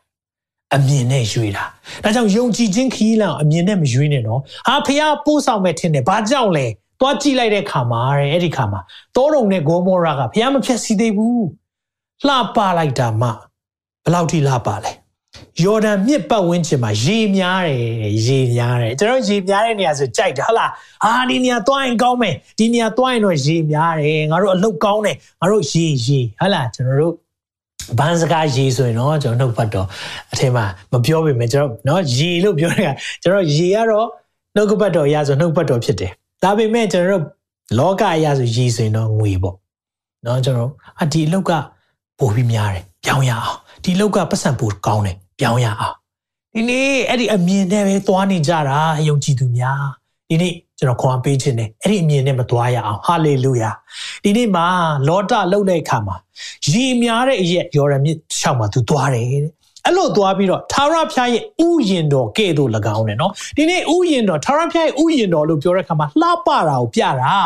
အမြင်နဲ့ရွေးတာဒါကြောင့်ယုံကြည်ခြင်းခီးလန်အမြင်နဲ့မရွေးနဲ့နော်ဟာဖခင်ပို့ဆောင်မဲ့ထင်တယ်ဘာကြောင့်လဲသွားကြည့်လိုက်တဲ့ခါမှာတဲ့အဲ့ဒီခါမှာတောတုံနဲ့ဂေါမောရာကဖះမဖြတ်စီသေးဘူးလှပလိုက်တာမှဘယ်လောက်ထိလှပလဲယော်ဒန်မြစ်ပတ်ဝန်းကျင်မှာရေများတယ်ရေများတယ်ကျွန်တော်ရေများတဲ့နေရာဆိုကြိုက်တယ်ဟုတ်လားအာဒီနေရာသွားရင်ကောင်းမယ်ဒီနေရာသွားရင်တော့ရေများတယ်ငါတို့အလုပ်ကောင်းတယ်ငါတို့ရေရေဟုတ်လားကျွန်တော်တို့ ဘန်းစကားရေဆိုရင်တော့ကျွန်တော်နှုတ်ပတ်တော်အထင်မှာမပြောပေမဲ့ကျွန်တော်เนาะရေလို့ပြောတာကျွန်တော်ရေကတော့နှုတ်ပတ်တော်ရဆိုနှုတ်ပတ်တော်ဖြစ်တယ်ဒါပေမဲ့ကျွန်တော်လောကအရာဆိုရေဆိုရင်တော့ငွေပေါ့เนาะကျွန်တော်အဒီအလောက်ကပိုပြီးများတယ်ပြောင်းရအောင်ဒီအလောက်ကပတ်စံပိုကောင်းတယ်ပြောင်းရအောင်ဒီနေ့အဲ့ဒီအမြင်နဲ့ပဲသွားနေကြတာယုံကြည်သူများ ဒီနေ့ကျွန်တော်ခွန်အားပေးခြင်းနဲ့အဲ့ဒီအမြင်နဲ့မသွားရအောင်ဟာလေလုယာဒီနေ့မှာလောတာလှုပ်တဲ့အခါမှာရည်များတဲ့အရက်ယော်ရမြစ်ရှောက်မှာသူသွားတယ်တဲ့အဲ့လိုသွားပြီးတော့သာရဖျားရဲ့ဥယင်တော်ကဲ့သို့၎င်းတယ်နော်ဒီနေ့ဥယင်တော်သာရဖျားရဲ့ဥယင်တော်လို့ပြောတဲ့အခါမှာလှပတာကိုပြတာ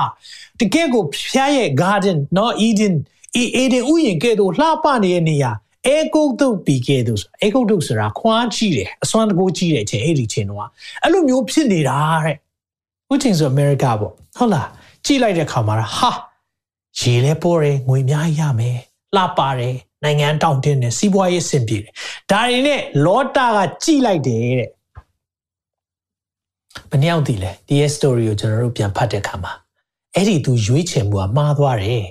တကယ်ကိုဖျားရဲ့ garden နော် Eden Eden ဥယင်ကဲ့သို့လှပနေတဲ့နေရာအေဂုတ်တုတ်ပြီးခဲ့သူဆိုအေဂုတ်တုတ်ဆိုတာခွားကြီးတယ်အစွမ်းတကိုးကြီးတယ်အချိန်အဲ့ဒီချိန်တော့အဲ့လိုမျိုးဖြစ်နေတာတဲ့ ဥချင်းဆိုအမေရိကပေါ့ဟုတ်လားကြည့်လိုက်တဲ့ခါမှာဟာရေလဲပေါ်တယ်ငွေအများကြီးရမယ်လှပါတယ်နိုင်ငံတောင့်တင်းတယ်စီးပွားရေးအဆင်ပြေတယ်ဒါတွေနဲ့လောတာကကြည့်လိုက်တယ်တဲ့ဘယ်နှယောက်တည်လဲဒီရဲ့ story ကိုကျွန်တော်တို့ပြန်ဖတ်တဲ့အခါမှာအဲ့ဒီသူရွေးချယ်မှုကမှားသွားတယ်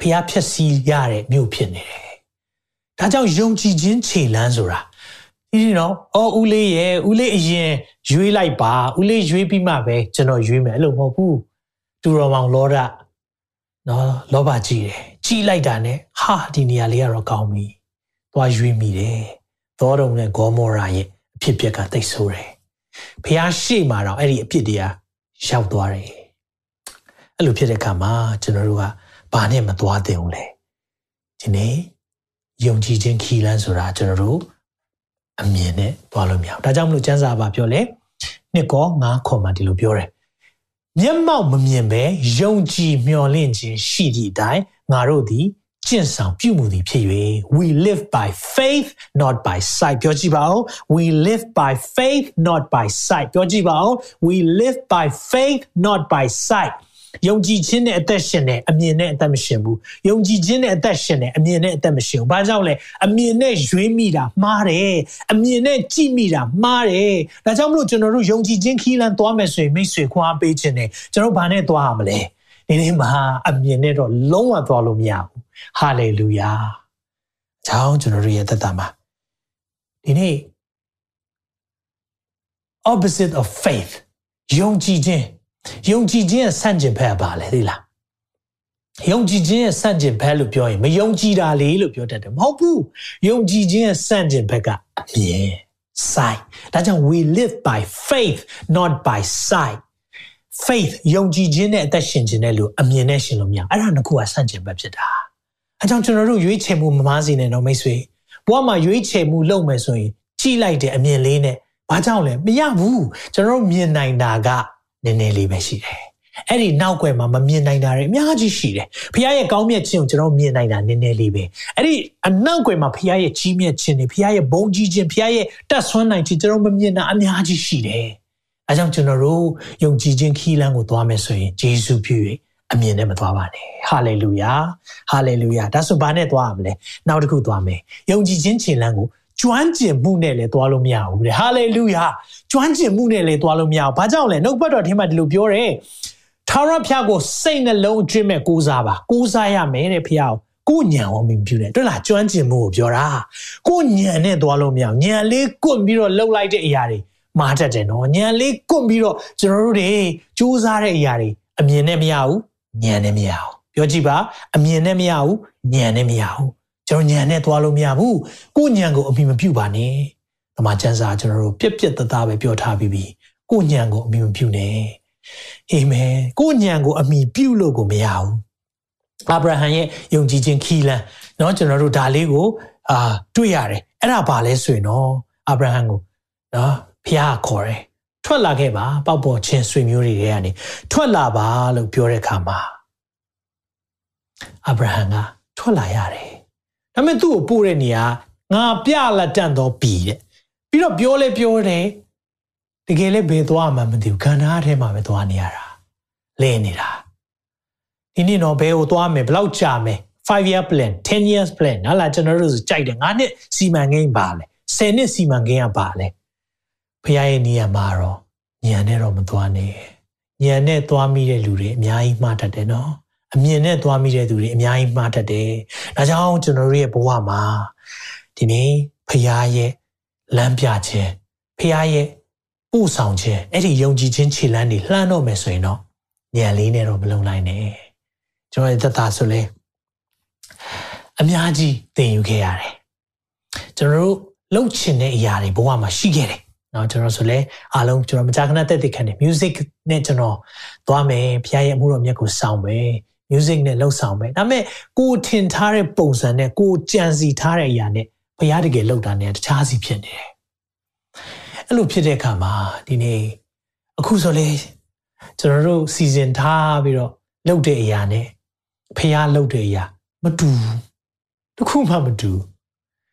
ဖျားဖြက်စီးရတဲ့မြို့ဖြစ်နေတယ်ဒါကြောင့်ယုံကြည်ခြင်းခြေလမ်းဆိုတာ ဒီနော်အော်ဦးလေးရဲ့ဦးလေးအရင်ရွေးလိုက်ပါဦးလေးရွေးပြီးမှပဲကျွန်တော်ရွေးမယ်အဲ့လိုမဟုတ်ဘူးတူတော်မောင်လောဒနော်လောဘကြီးတယ်ကြီးလိုက်တာနဲ့ဟာဒီနေရာလေးကတော့ကောင်းပြီသွားရွေးမိတယ်သောတုံနဲ့ဂေါမောရာရဲ့အဖြစ်ပြက်ကတိတ်ဆိုးတယ်ဖះရှေ့မှာတော့အဲ့ဒီအဖြစ်တရားရောက်သွားတယ်အဲ့လိုဖြစ်တဲ့အခါမှာကျွန်တော်တို့ကဘာနဲ့မသွားသင့်ဘူးလဲဒီနေ့ယုံကြည်ခြင်းခီလန်းဆိုတာကျွန်တော်တို့ အမြင်နဲ့သွားလို့မရဘူးဒါကြောင့်မလို့ကျမ်းစာပါပြောလဲနှစ်ကောငါးခေါ်မှဒီလိုပြောတယ်မျက်မှောက်မမြင်ပဲယုံကြည်မျှော်လင့်ခြင်းရှိသည့်အတိုင်းငါတို့သည်ကျင့်ဆောင်ပြုမှုသည်ဖြစ်၍ we live by faith not by sight ပြောကြည့်ပါဦး we live by faith not by sight ပြောကြည့်ပါဦး we live by faith not by sight ယုံကြည်ခြင်းနဲ့အသက်ရှင်တယ်အမြင်နဲ့အသက်မရှင်ဘူးယုံကြည်ခြင်းနဲ့အသက်ရှင်တယ်အမြင်နဲ့အသက်မရှင်ဘူးဘာကြောင့်လဲအမြင်နဲ့ရွေးမိတာမှားတယ်အမြင်နဲ့ကြည့်မိတာမှားတယ်ဒါကြောင့်မလို့ကျွန်တော်တို့ယုံကြည်ခြင်းခီးလန်းသွားမယ်ဆိုရင်မိတ်ဆွေခွာပေးခြင်းတယ်ကျွန်တော်ဘာနဲ့သွားရမလဲဒီနေ့မှာအမြင်နဲ့တော့လုံးဝသွားလို့မရဘူးဟာလေလုယာအကြောင်းကျွန်တော်တို့ရဲ့သက်တာမှာဒီနေ့ opposite of faith ယုံကြည်ခြင်း ယုံကြည်ခြင်းရဲ့ဆန့်ကျင်ဘက်ပါလေသိလားယုံကြည်ခြင်းရဲ့ဆန့်ကျင်ဘက်လို့ပြောရင်မယုံကြည်တာလေလို့ပြောတတ်တယ်မဟုတ်ဘူးယုံကြည်ခြင်းရဲ့ဆန့်ကျင်ဘက်ကအမြင် sight ဒါကြောင့် we live by faith not by sight faith ယုံကြည်ခြင်းနဲ့အသက်ရှင်ခြင်းနဲ့လို့အမြင်နဲ့ရှင်လို့မရအဲ့ဒါနှစ်ခုကဆန့်ကျင်ဘက်ဖြစ်တာအဲကြောင့်ကျွန်တော်တို့ရွေးချယ်မှုမမားစီနဲ့တော့မိတ်ဆွေဘဝမှာရွေးချယ်မှုလုပ်မယ်ဆိုရင်ကြည်လိုက်တဲ့အမြင်လေးနဲ့ဘာကြောင့်လဲမရဘူးကျွန်တော်တို့မြင်နိုင်တာက နည်းနည်းလေးပဲရှိတယ်အဲ့ဒီနောက်ွယ်မှာမမြင်နိုင်တာတွေအများကြီးရှိတယ်ဖခင်ရဲ့ကောင်းမြတ်ခြင်းကိုကျွန်တော်မြင်နိုင်တာနည်းနည်းလေးပဲအဲ့ဒီအနောက်ွယ်မှာဖခင်ရဲ့ကြီးမြတ်ခြင်းတွေဖခင်ရဲ့ဘုန်းကြီးခြင်းဖခင်ရဲ့တတ်ဆွမ်းနိုင်ခြင်းကျွန်တော်မမြင်တာအများကြီးရှိတယ်အဲကြောင့်ကျွန်တော်တို့ယုံကြည်ခြင်းခီးလန်းကိုသွားမယ်ဆိုရင်ဂျေစုပြု၍အမြင်နဲ့မသွားပါနဲ့ဟာလေလုယာဟာလေလုယာဒါဆိုဘာနဲ့သွားရမလဲနောက်တစ်ခုသွားမယ်ယုံကြည်ခြင်းခြေလန်းကို ကျွမ်းကျင်မှုနဲ့လည်းသွားလို့မရဘူးတဲ့ဟာလေလုယာကျွမ်းကျင်မှုနဲ့လည်းသွားလို့မရဘူးဘာကြောင့်လဲနှုတ်ပတ်တော်ထဲမှာဒီလိုပြောတယ်ထာဝရဘုရားကိုစိတ်နှလုံးအကျွင့်မဲ့ကိုးစားပါကိုးစားရမယ်တဲ့ဘုရားကိုညံအောင်မြင်ပြတယ်တွေ့လားကျွမ်းကျင်မှုကိုပြောတာကိုညံနဲ့သွားလို့မရအောင်ညံလေးကွတ်ပြီးတော့လှုပ်လိုက်တဲ့အရာတွေမာတတ်တယ်နော်ညံလေးကွတ်ပြီးတော့ကျွန်တော်တို့တွေစူးစမ်းတဲ့အရာတွေအမြင်နဲ့မရဘူးညံနဲ့မရဘူးပြောကြည့်ပါအမြင်နဲ့မရဘူးညံနဲ့မရဘူး ကျွန်တော်ညံနဲ့သွားလို့မရဘူးကိုညံကိုအမိမပြုတ်ပါနဲ့တမန်ကျမ်းစာကျွန်တော်တို့ပြက်ပြက်သားသားပဲပြောထားပြီးပြီကိုညံကိုအမိမပြုတ်နဲ့အာမင်ကိုညံကိုအမိပြုတ်လို့ကိုမရဘူးအာဗြဟံရဲ့ယုံကြည်ခြင်းခီလန်เนาะကျွန်တော်တို့ဒါလေးကိုအာတွေ့ရတယ်အဲ့ဒါဘာလဲဆိုရင်တော့အာဗြဟံကိုเนาะဖျားခေါ်တယ်ထွက်လာခဲ့ပါပေါက်ပေါ်ချင်းဆွေမျိုးတွေထဲကနေထွက်လာပါလို့ပြောတဲ့အခါမှာအာဗြဟံကထွက်လာရတယ် ဒါပေမဲ့သူ့ကိုပို့တဲ့နေရာငါပြလက်တန့်တော့ပြီတဲ့။ပြီးတော့ပြောလဲပြောတယ်တကယ်လည်းဘယ်သွားမှမသိဘူးခန္ဓာထဲမှာပဲသွားနေရတာ။လဲနေတာ။ဒီနေ့တော့ဘယ်ကိုသွားမယ်ဘယ်လောက်ကြာမယ်5 year plan 10 years plan ဟာလာကျွန်တော်တို့ကြိုက်တယ်ငါနှစ်စီမံကိန်းပါလဲ10နှစ်စီမံကိန်းကပါလဲဖခင်ရဲ့နေရာမှာတော့ညံနဲ့တော့မသွားနဲ့ညံနဲ့သွားမိတဲ့လူတွေအများကြီးမှားတတ်တယ်နော် အမြင်နဲ့သွားမိတဲ့သူတွေအများကြီးမှားတတ်တယ်။ဒါကြောင့်ကျွန်တော်တို့ရဲ့ဘဝမှာဒီနေ့ဖရာရဲ့လမ်းပြခြင်းဖရာရဲ့ပို့ဆောင်ခြင်းအဲ့ဒီယုံကြည်ခြင်းခြေလှမ်းတွေလှမ်းတော့မယ်ဆိုရင်တော့ညံလေးနဲ့တော့မလုံနိုင်နဲ့။ကျွန်တော်ရဲ့သက်သာဆိုလဲအများကြီးသင်ယူခဲ့ရတယ်။ကျွန်တော်တို့လှုပ်ချင်တဲ့အရာတွေဘဝမှာရှိခဲ့တယ်။နော်ကျွန်တော်ဆိုလဲအားလုံးကျွန်တော်မကြာခဏတက်တည်ခံတယ် music နဲ့ကျွန်တော်သွားမယ်ဖရာရဲ့အမှုတော်မြတ်ကိုစောင့်မယ်။ music နဲ့လှုပ်ဆောင်မယ်ဒါပေမဲ့ကိုထင်ထားတဲ့ပုံစံနဲ့ကိုကြံစီထားတဲ့အရာနဲ့ဘုရားတကယ်လှုပ်တာနဲ့တခြားစီဖြစ်နေတယ်အဲ့လိုဖြစ်တဲ့အခါမှာဒီနေ့အခုဆိုလေကျွန်တော်တို့စီစဉ်ထားပြီးတော့လှုပ်တဲ့အရာနဲ့ဖះလှုပ်တဲ့အရာမတူတခုမှမတူ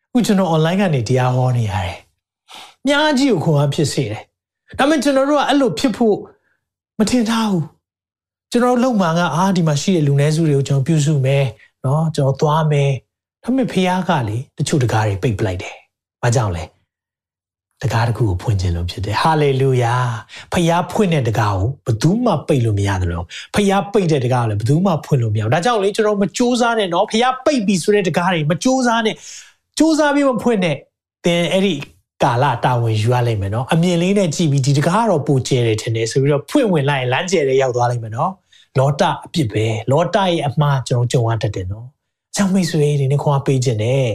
အခုကျွန်တော် online ကနေတရားဟောနေရတယ်။များကြီးကိုခွန်အားဖြစ်စေတယ်။ဒါပေမဲ့ကျွန်တော်တို့ကအဲ့လိုဖြစ်ဖို့မထင်ထားဘူး။ ကျွန်တော်လုံမှန်ကအာဒီမှာရှိတဲ့လူနည်းစုတွေကိုကျွန်တော်ပြုစုမယ်။နော်ကျွန်တော်သွားမယ်။ဒါပေမဲ့ဖះကလေတချို့တကားတွေပိတ်ပလိုက်တယ်။ဘာကြောင့်လဲ။တကားတစ်ခုကိုဖွင့်ခြင်းလို့ဖြစ်တယ်။ဟာလေလုယာ။ဖះဖွင့်တဲ့တကားကိုဘယ်သူမှပိတ်လို့မရတယ်လို့။ဖះပိတ်တဲ့တကားကိုလည်းဘယ်သူမှဖွင့်လို့မရဘူး။ဒါကြောင့်လေကျွန်တော်မစူးစမ်းနဲ့နော်။ဖះပိတ်ပြီဆိုတဲ့တကားတွေမစူးစမ်းနဲ့စူးစမ်းပြီးမဖွင့်နဲ့သင်အဲ့ဒီ ကာလတာဝန်ယူရလိမ့်မယ်နော်အမြင်လေးနဲ့ကြည့်ပြီးဒီတကားကတော့ပူကျဲတယ်ထင်တယ်ဆိုပြီးတော့ဖွင့်ဝင်လိုက်ရင်လမ်းကျဲတယ်ရောက်သွားလိမ့်မယ်နော်လောတအပြစ်ပဲလောတရဲ့အမှားကျွန်တော်ကြုံရတတ်တယ်နော်ကြောင့်မိတ်ဆွေဒီနေ့ခွာပေးခြင်းနဲ့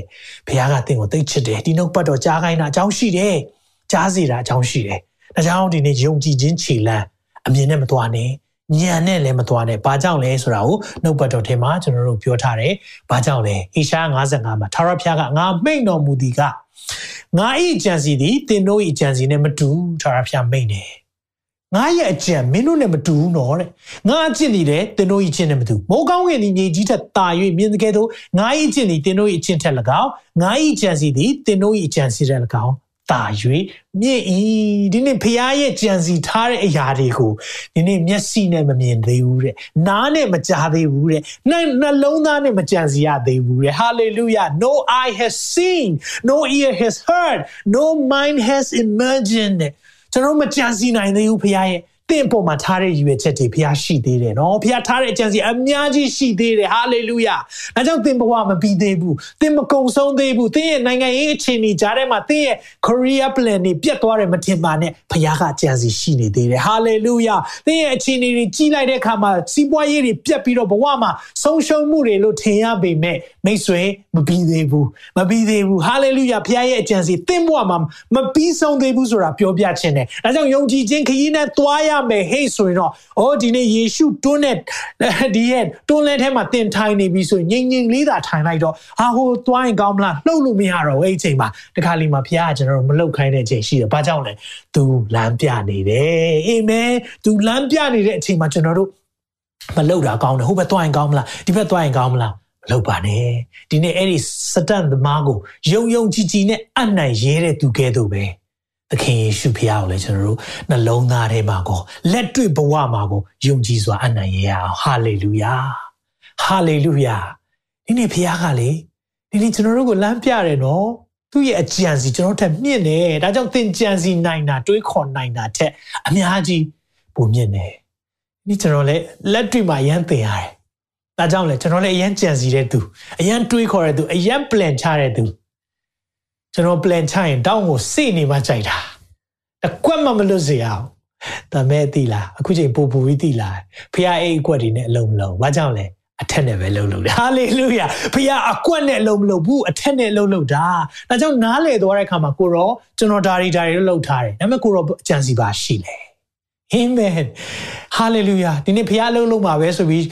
ဘုရားကသင်ကိုသိချစ်တယ်ဒီနှုတ်ပတ်တော်ကြားခိုင်းတာအကြောင်းရှိတယ်ကြားစီတာအကြောင်းရှိတယ်ဒါကြောင့်ဒီနေ့ယုံကြည်ခြင်းခြေလမ်းအမြင်နဲ့မသွားနဲ့ ညံနဲ့လည်းမသွားနဲ့ဘာကြောင့်လဲဆိုတာကိုနှုတ်ပတ်တော်ထဲမှာကျွန်တော်တို့ပြောထားတယ်ဘာကြောင့်လဲဟေရှား55မှာထာဝရဘုရားကငါမိန့်တော်မူသည်ကငါ၏အကြံစီသည်သင်တို့၏အကြံစီနဲ့မတူထာဝရဘုရားမိန့်တယ်ငါရဲ့အကြံမင်းတို့နဲ့မတူဘူးနော်တဲ့ငါအကျင့်ဒီလေသင်တို့၏အကျင့်နဲ့မတူမိုးကောင်းကင်ဒီမြေကြီးထက်တာ၍မြင်တဲ့ကဲ့သို့ငါ၏အကျင့်ဒီသင်တို့၏အကျင့်ထက်၎င်းငါ၏အကြံစီသည်သင်တို့၏အကြံစီထက်၎င်း တာ၍မြင့်ဤဒီနေ့ဖရားရဲ့ကြံစီထားတဲ့အရာတွေကိုဒီနေ့မျက်စိနဲ့မမြင်သေးဘူးတဲ့နားနဲ့မကြားသေးဘူးတဲ့နှနှလုံးသားနဲ့မကြံစီရသေးဘူးတဲ့ hallelujah no eye has seen no ear has heard no mind has imagined ကျွန်တော်မကြံစီနိုင်သေးဘူးဖရားရဲ့ တင့်ပေါ်မှာထားတဲ့ရည်ရွယ်ချက်တွေဖះရှိသေးတယ်နော်ဖះထားတဲ့အကြံစီအများကြီးရှိသေးတယ်ဟာလေလုယာဒါကြောင့်သင်ဘဝမပြီးသေးဘူးသင်မကုံဆုံးသေးဘူးသင်ရဲ့နိုင်ငံရေးအခြေအနေကြားထဲမှာသင်ရဲ့ career plan တွေပြတ်သွားတယ်မထင်ပါနဲ့ဖះကအကြံစီရှိနေသေးတယ်ဟာလေလုယာသင်ရဲ့အခြေအနေတွေကြီးလိုက်တဲ့အခါမှာစီးပွားရေးတွေပြတ်ပြီးတော့ဘဝမှာဆုံးရှုံးမှုတွေလို့ထင်ရပေမဲ့မိတ်ဆွေမပြီးသေးဘူးမပြီးသေးဘူးဟာလေလုယာဖះရဲ့အကြံစီသင်ဘဝမှာမပြီးဆုံးသေးဘူးဆိုတာပြောပြခြင်းတယ်ဒါကြောင့်ယုံကြည်ခြင်းခရီးနဲ့သွားရမယ်ဟေ့ဆိုရင်တော့အော်ဒီနေ့ယေရှုတွန်းတဲ့ဒီရဲ့တွန်းလဲထဲမှာတင်ထိုင်နေပြီဆိုရင်ငြိမ်ငြိမ်လေးသာထိုင်လိုက်တော့ဟာဟိုသွားရင်ကောင်းမလားလှုပ်လို့မရတော့ဘူးအဲ့ဒီအချိန်မှာတခါလီမှာဖခင်ကကျွန်တော်တို့မလှုပ်ခိုင်းတဲ့အချိန်ရှိတယ်ဘာကြောင့်လဲ तू လမ်းပြနေတယ်အာမင် तू လမ်းပြနေတဲ့အချိန်မှာကျွန်တော်တို့မလှုပ်တာကောင်းတယ်ဟိုဘက်သွားရင်ကောင်းမလားဒီဘက်သွားရင်ကောင်းမလားမလုပ်ပါနဲ့ဒီနေ့အဲ့ဒီစတန်သမားကိုယုံယုံကြည်ကြည်နဲ့အနိုင်ရဲတဲ့သူကဲ့သို့ပဲ သခင်ယေရှုဖခင်ကိုလည်းကျွန်တော်တို့နှလုံးသားထဲမှာကိုလက်တွေ့ဘဝမှာကိုယုံကြည်စွာအနိုင်ရအောင်ဟာလေလုယာဟာလေလုယာဒီနေ့ဖခင်ကလေဒီနေ့ကျွန်တော်တို့ကိုလမ်းပြတယ်နော်သူ့ရဲ့အကြံစီကျွန်တော်ထက်မြင့်တယ်ဒါကြောင့်သင်ကြံစီနိုင်တာတွေးခေါ်နိုင်တာထက်အများကြီးပိုမြင့်တယ်ဒီကျွန်တော်လည်းလက်တွေ့မှာရမ်းသင်ရတယ်ဒါကြောင့်လေကျွန်တော်လည်းအရန်ကြံစီတဲ့သူအရန်တွေးခေါ်တဲ့သူအရန် plan ချတဲ့သူ ကျွန်တော် plan ချရင်တောင်းကိုစိနေမှကြိုက်တာတကွက်မှမလွတ်စေအောင်ဒါမဲ့သိလားအခုချိန်ပူပူပြီးသိလားဖခင်အိတ်အကွက်တွေနဲ့အလုံးမလုံးဘာကြောင့်လဲအထက်နဲ့ပဲလှုပ်လှုပ်တယ်ဟာလေလုယာဖခင်အကွက်နဲ့အလုံးမလုံးဘူးအထက်နဲ့လှုပ်လှုပ်တာဒါကြောင့်နားလေသွားတဲ့အခါမှာကိုရောကျွန်တော်ဒါရီဒါရီလှုပ်ထားတယ်ဒါပေမဲ့ကိုရောအကြံစီပါရှိလေအာမင်ဟာလေလုယာဒီနေ့ဖခင်လှုပ်လှုပ်မှာပဲဆိုပြီး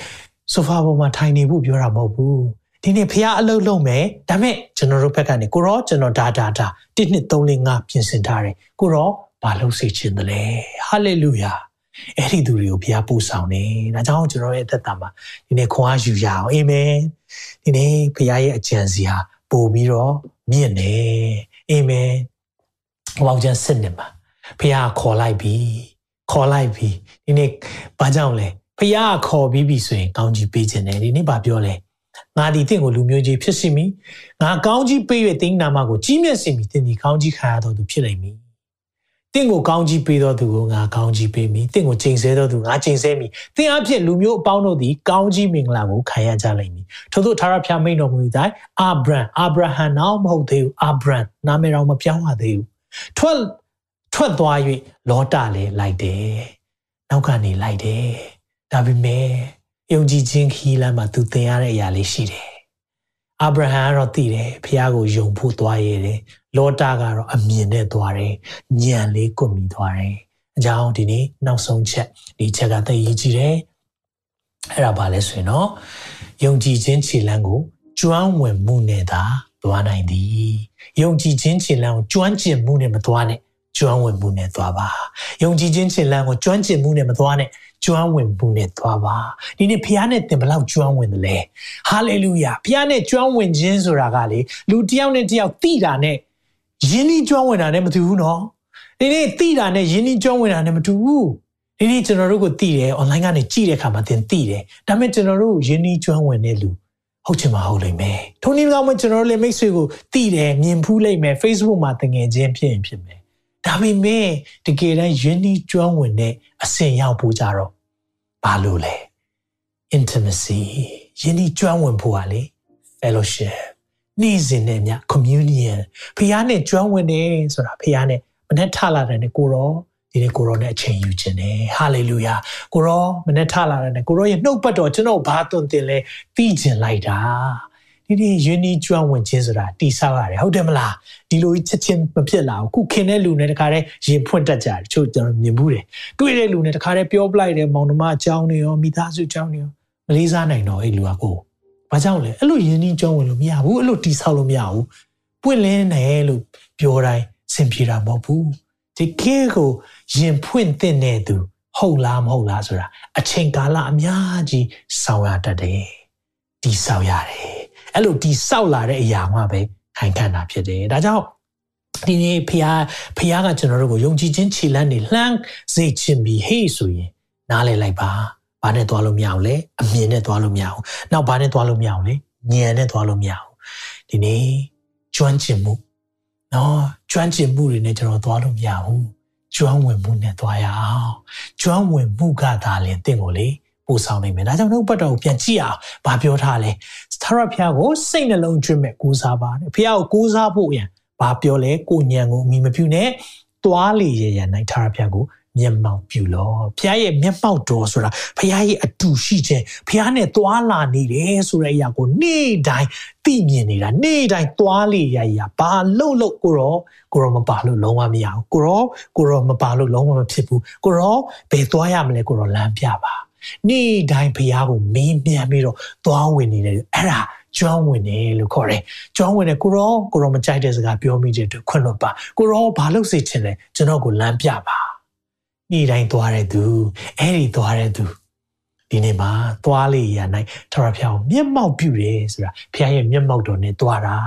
ဆိုဖာပေါ်မှာထိုင်နေဖို့ပြောတာမဟုတ်ဘူး ဒီနေ့ဖះအလုပ်လုပ်မယ်ဒါပေမဲ့ကျွန်တော်တို့ဘက်ကနေကိုရောကျွန်တော်ဒါဒါဒါ1 2 3 4 5ပြင်ဆင်ထားတယ်ကိုရောဘာလုပ်စေချင်တယ်လဲဟာလေလုယာအဲ့ဒီသူတွေကိုဘုရားပို့ဆောင်တယ်ဒါကြောင့်ကျွန်တော်ရဲ့အသက်တာမှာဒီနေ့ခွန်အားယူရအောင်အာမင်ဒီနေ့ဘုရားရဲ့အကြံစီဟာပို့ပြီးတော့မြင့်တယ်အာမင်ဟောက်ကျန်စစ်နေမှာဘုရားခေါ်လိုက်ပြီခေါ်လိုက်ပြီဒီနေ့ဘာကြောင့်လဲဖះခေါ်ပြီးပြီဆိုရင်ကောင်းကြီးပေးခြင်းတယ်ဒီနေ့ဗာပြောလဲ ငါဒီတင့်ကိုလူမျိုးကြီးဖြစ်စီမီငါကောင်းကြီးပေး၍တင်းနာမကိုကြီးမြတ်စီမီတင်းဒီကောင်းကြီးခံရတော်သူဖြစ်လိမ့်မည်တင့်ကိုကောင်းကြီးပေးတော်သူကိုငါကောင်းကြီးပေးမည်တင့်ကိုချိန်ဆတော်သူငါချိန်ဆမည်တင်းအဖြစ်လူမျိုးအပေါင်းတို့သည်ကောင်းကြီးမင်္ဂလာကိုခံရကြလိမ့်မည်ထို့သောထာဝရဘုရားမိန့်တော်မူသည်တိုင်းအာဗြဟံအာဗြဟံနောက်မဟုတ်သေးဘူးအာဗြဟံနာမည်တော်မပြောင်းရသေးဘူးထွက်ထွက်သွား၍လောတာလည်းလိုက်တယ်နောက်ကနေလိုက်တယ်ဒါပေမဲ့ ယုံကြည်ခြင်းခီးလမ်းမှာသူသင်ရတဲ့အရာလေးရှိတယ်။အာဗြဟံကတော့သိတယ်ဖះကိုယုံဖို့သွားရတယ်။လောတာကတော့အမြင်နဲ့သွားတယ်။ညံလေးကွတ်မိသွားတယ်။အကြောင်းဒီနေ့နောက်ဆုံးချက်ဒီချက်ကသိရေးကြည့်တယ်။အဲ့ဒါပါလဲဆိုရင်တော့ယုံကြည်ခြင်းခြေလမ်းကိုကျွမ်းဝင်မှုနဲ့သာသွားနိုင်သည်။ယုံကြည်ခြင်းခြေလမ်းကိုကျွမ်းကျင်မှုနဲ့မသွားနဲ့ ကျွမ်းဝင်မှုနဲ့သွားပါ။ယုံကြည်ခြင်းခြေလမ်းကိုကျွမ်းကျင်မှုနဲ့မသွားနဲ့ကျွမ်းဝင်မှုနဲ့သွားပါဒီနေ့ဖခင်နဲ့သင်ဘလောက်ကျွမ်းဝင်တယ်လဲဟာလေလုယာဖခင်နဲ့ကျွမ်းဝင်ခြင်းဆိုတာကလေလူတစ်ယောက်နဲ့တစ်ယောက်တိတာနဲ့ယဉ်ဤကျွမ်းဝင်တာနဲ့မတူဘူးနော်ဒီနေ့တိတာနဲ့ယဉ်ဤကျွမ်းဝင်တာနဲ့မတူဘူးဒီနေ့ကျွန်တော်တို့ကိုတိတယ် online ကနေကြည့်တဲ့အခါမှာသင်တိတယ်ဒါပေမဲ့ကျွန်တော်တို့ယဉ်ဤကျွမ်းဝင်တဲ့လူဟုတ်ချင်မှာဟုတ်လိမ့်မယ်ထုံနည်းကောင်းမှကျွန်တော်တို့လည်းမိတ်ဆွေကိုတိတယ်မြင်ဖူးလိမ့်မယ် Facebook မှာတငယ်ချင်းဖြစ်ရင်ဖြစ်မယ် ဒါပေမဲ့တကယ်တမ်းယဉ်ဤကျွမ်းဝင်တဲ့အဆင့်ရောက်ဖို့ကြတော့ဘာလို့လဲ intimacy ယဉ်ဤကျွမ်းဝင်ဖို့ ਆ လေ fellowship နေ့စဉ်နဲ့မြ communion ဖခင်နဲ့ကျွမ်းဝင်နေဆိုတာဖခင်နဲ့မနေ့ထလာတယ်နဲ့ကိုရောဒီနေ့ကိုရောနဲ့အချိန်ယူခြင်းနဲ့ hallelujah ကိုရောမနေ့ထလာတယ်နဲ့ကိုရောရဲ့နှုတ်ပတ်တော်ကျွန်တော်ဘာသွန်သင်လဲသိကျင်လိုက်တာ ဒီနေ့ယဉ်ဤကျွမ်းဝင်ခြင်းဆိုတာတိဆောက်ရတယ်ဟုတ်တယ်မလားဒီလိုချက်ချင်းမဖြစ်လာဘူးခုခင်တဲ့လူနဲ့တခါတည်းရင်ဖွင့်တတ်ကြတယ်ချို့ကျွန်တော်မြင်ဘူးတယ်တွေ့တဲ့လူနဲ့တခါတည်းပြောပလိုက်တယ်မောင်နှမအကြောင်းတွေရောမိသားစုအကြောင်းတွေရောမလေးစားနိုင်တော့အဲ့လူကကိုဘာကြောင့်လဲအဲ့လိုယဉ်ဤကျွမ်းဝင်လို့မရဘူးအဲ့လိုတိဆောက်လို့မရဘူးပွင့်လင်းတယ်လို့ပြောတိုင်းစင်ပြေတာမဟုတ်ဘူးဒီကေကိုရင်ဖွင့်တဲ့သူဟုတ်လားမဟုတ်လားဆိုတာအချိန်ကာလအများကြီးဆောင်ရတတ်တယ်ဒီဆောင်ရတယ် အဲ့လိုဒီဆောက်လာတဲ့အရာမှပဲခိုင်ခံ့တာဖြစ်တယ်ဒါကြောင့်ဒီနေ့ဖះဖះကကျွန်တော်တို့ကိုယုံကြည်ခြင်းခြေလမ်းနေလှမ်းစေခြင်းပြီးဟေးဆိုရင်နားလည်လိုက်ပါဘာနဲ့သွားလို့မရအောင်လဲအမြင်နဲ့သွားလို့မရအောင်နောက်ဘာနဲ့သွားလို့မရအောင်လဲဉာဏ်နဲ့သွားလို့မရအောင်ဒီနေ့ကျွမ်းကျင်မှုနော်ကျွမ်းကျင်မှုတွေနဲ့ကျွန်တော်သွားလို့မရဘူးကျွမ်းဝင်မှုနဲ့သွားရအောင်ကျွမ်းဝင်မှုကသာလင်တင့်ကိုလေ ပို့ဆောင်နိုင်မယ်ဒါကြောင့်နှုတ်ပတ်တော်ကိုပြန်ကြည့်အောင်ဘာပြောထားလဲသာရဖျားကိုစိတ်နှလုံးကျွတ်မဲ့ကိုးစားပါတယ်ဖျားကိုကိုးစားဖို့ရန်ဘာပြောလဲကိုညံကိုအမိမပြုနဲ့တွားလေရရန်နိုင်သာရဖျားကိုမျက်မှောက်ပြုလောဖခင်ရဲ့မျက်မှောက်တော်ဆိုတာဖခင်ရဲ့အတူရှိခြင်းဖခင်နဲ့တွာလာနေတယ်ဆိုတဲ့အရာကိုနေ့တိုင်းသိမြင်နေတာနေ့တိုင်းတွာလေရရဘာလို့လို့ကိုရောကိုရောမပါလို့လုံးဝမရဘူးကိုရောကိုရောမပါလို့လုံးဝမဖြစ်ဘူးကိုရောဘယ်တွားရမလဲကိုရောလမ်းပြပါ နေ့တိုင်းဖခင်ကိုမင်းမြန်ပြီးတော့တွားဝင်နေတယ်အဲ့ဒါကျွမ်းဝင်တယ်လို့ခေါ်တယ်။ကျွမ်းဝင်တယ်ကိုရောကိုရောမကြိုက်တဲ့စကားပြောမိတဲ့အတွက်ခွင့်လွှတ်ပါ။ကိုရောဘာလို့စိတ်ချင်လဲကျွန်တော်ကိုလမ်းပြပါ။နေ့တိုင်းသွားတဲ့သူအဲ့ဒီသွားတဲ့သူဒီနေ့မှာသွားလေရနိုင်ထရဖျောင်းမျက်မှောက်ပြုတယ်ဆိုတာဖခင်ရဲ့မျက်မှောက်တော်နဲ့သွားတာ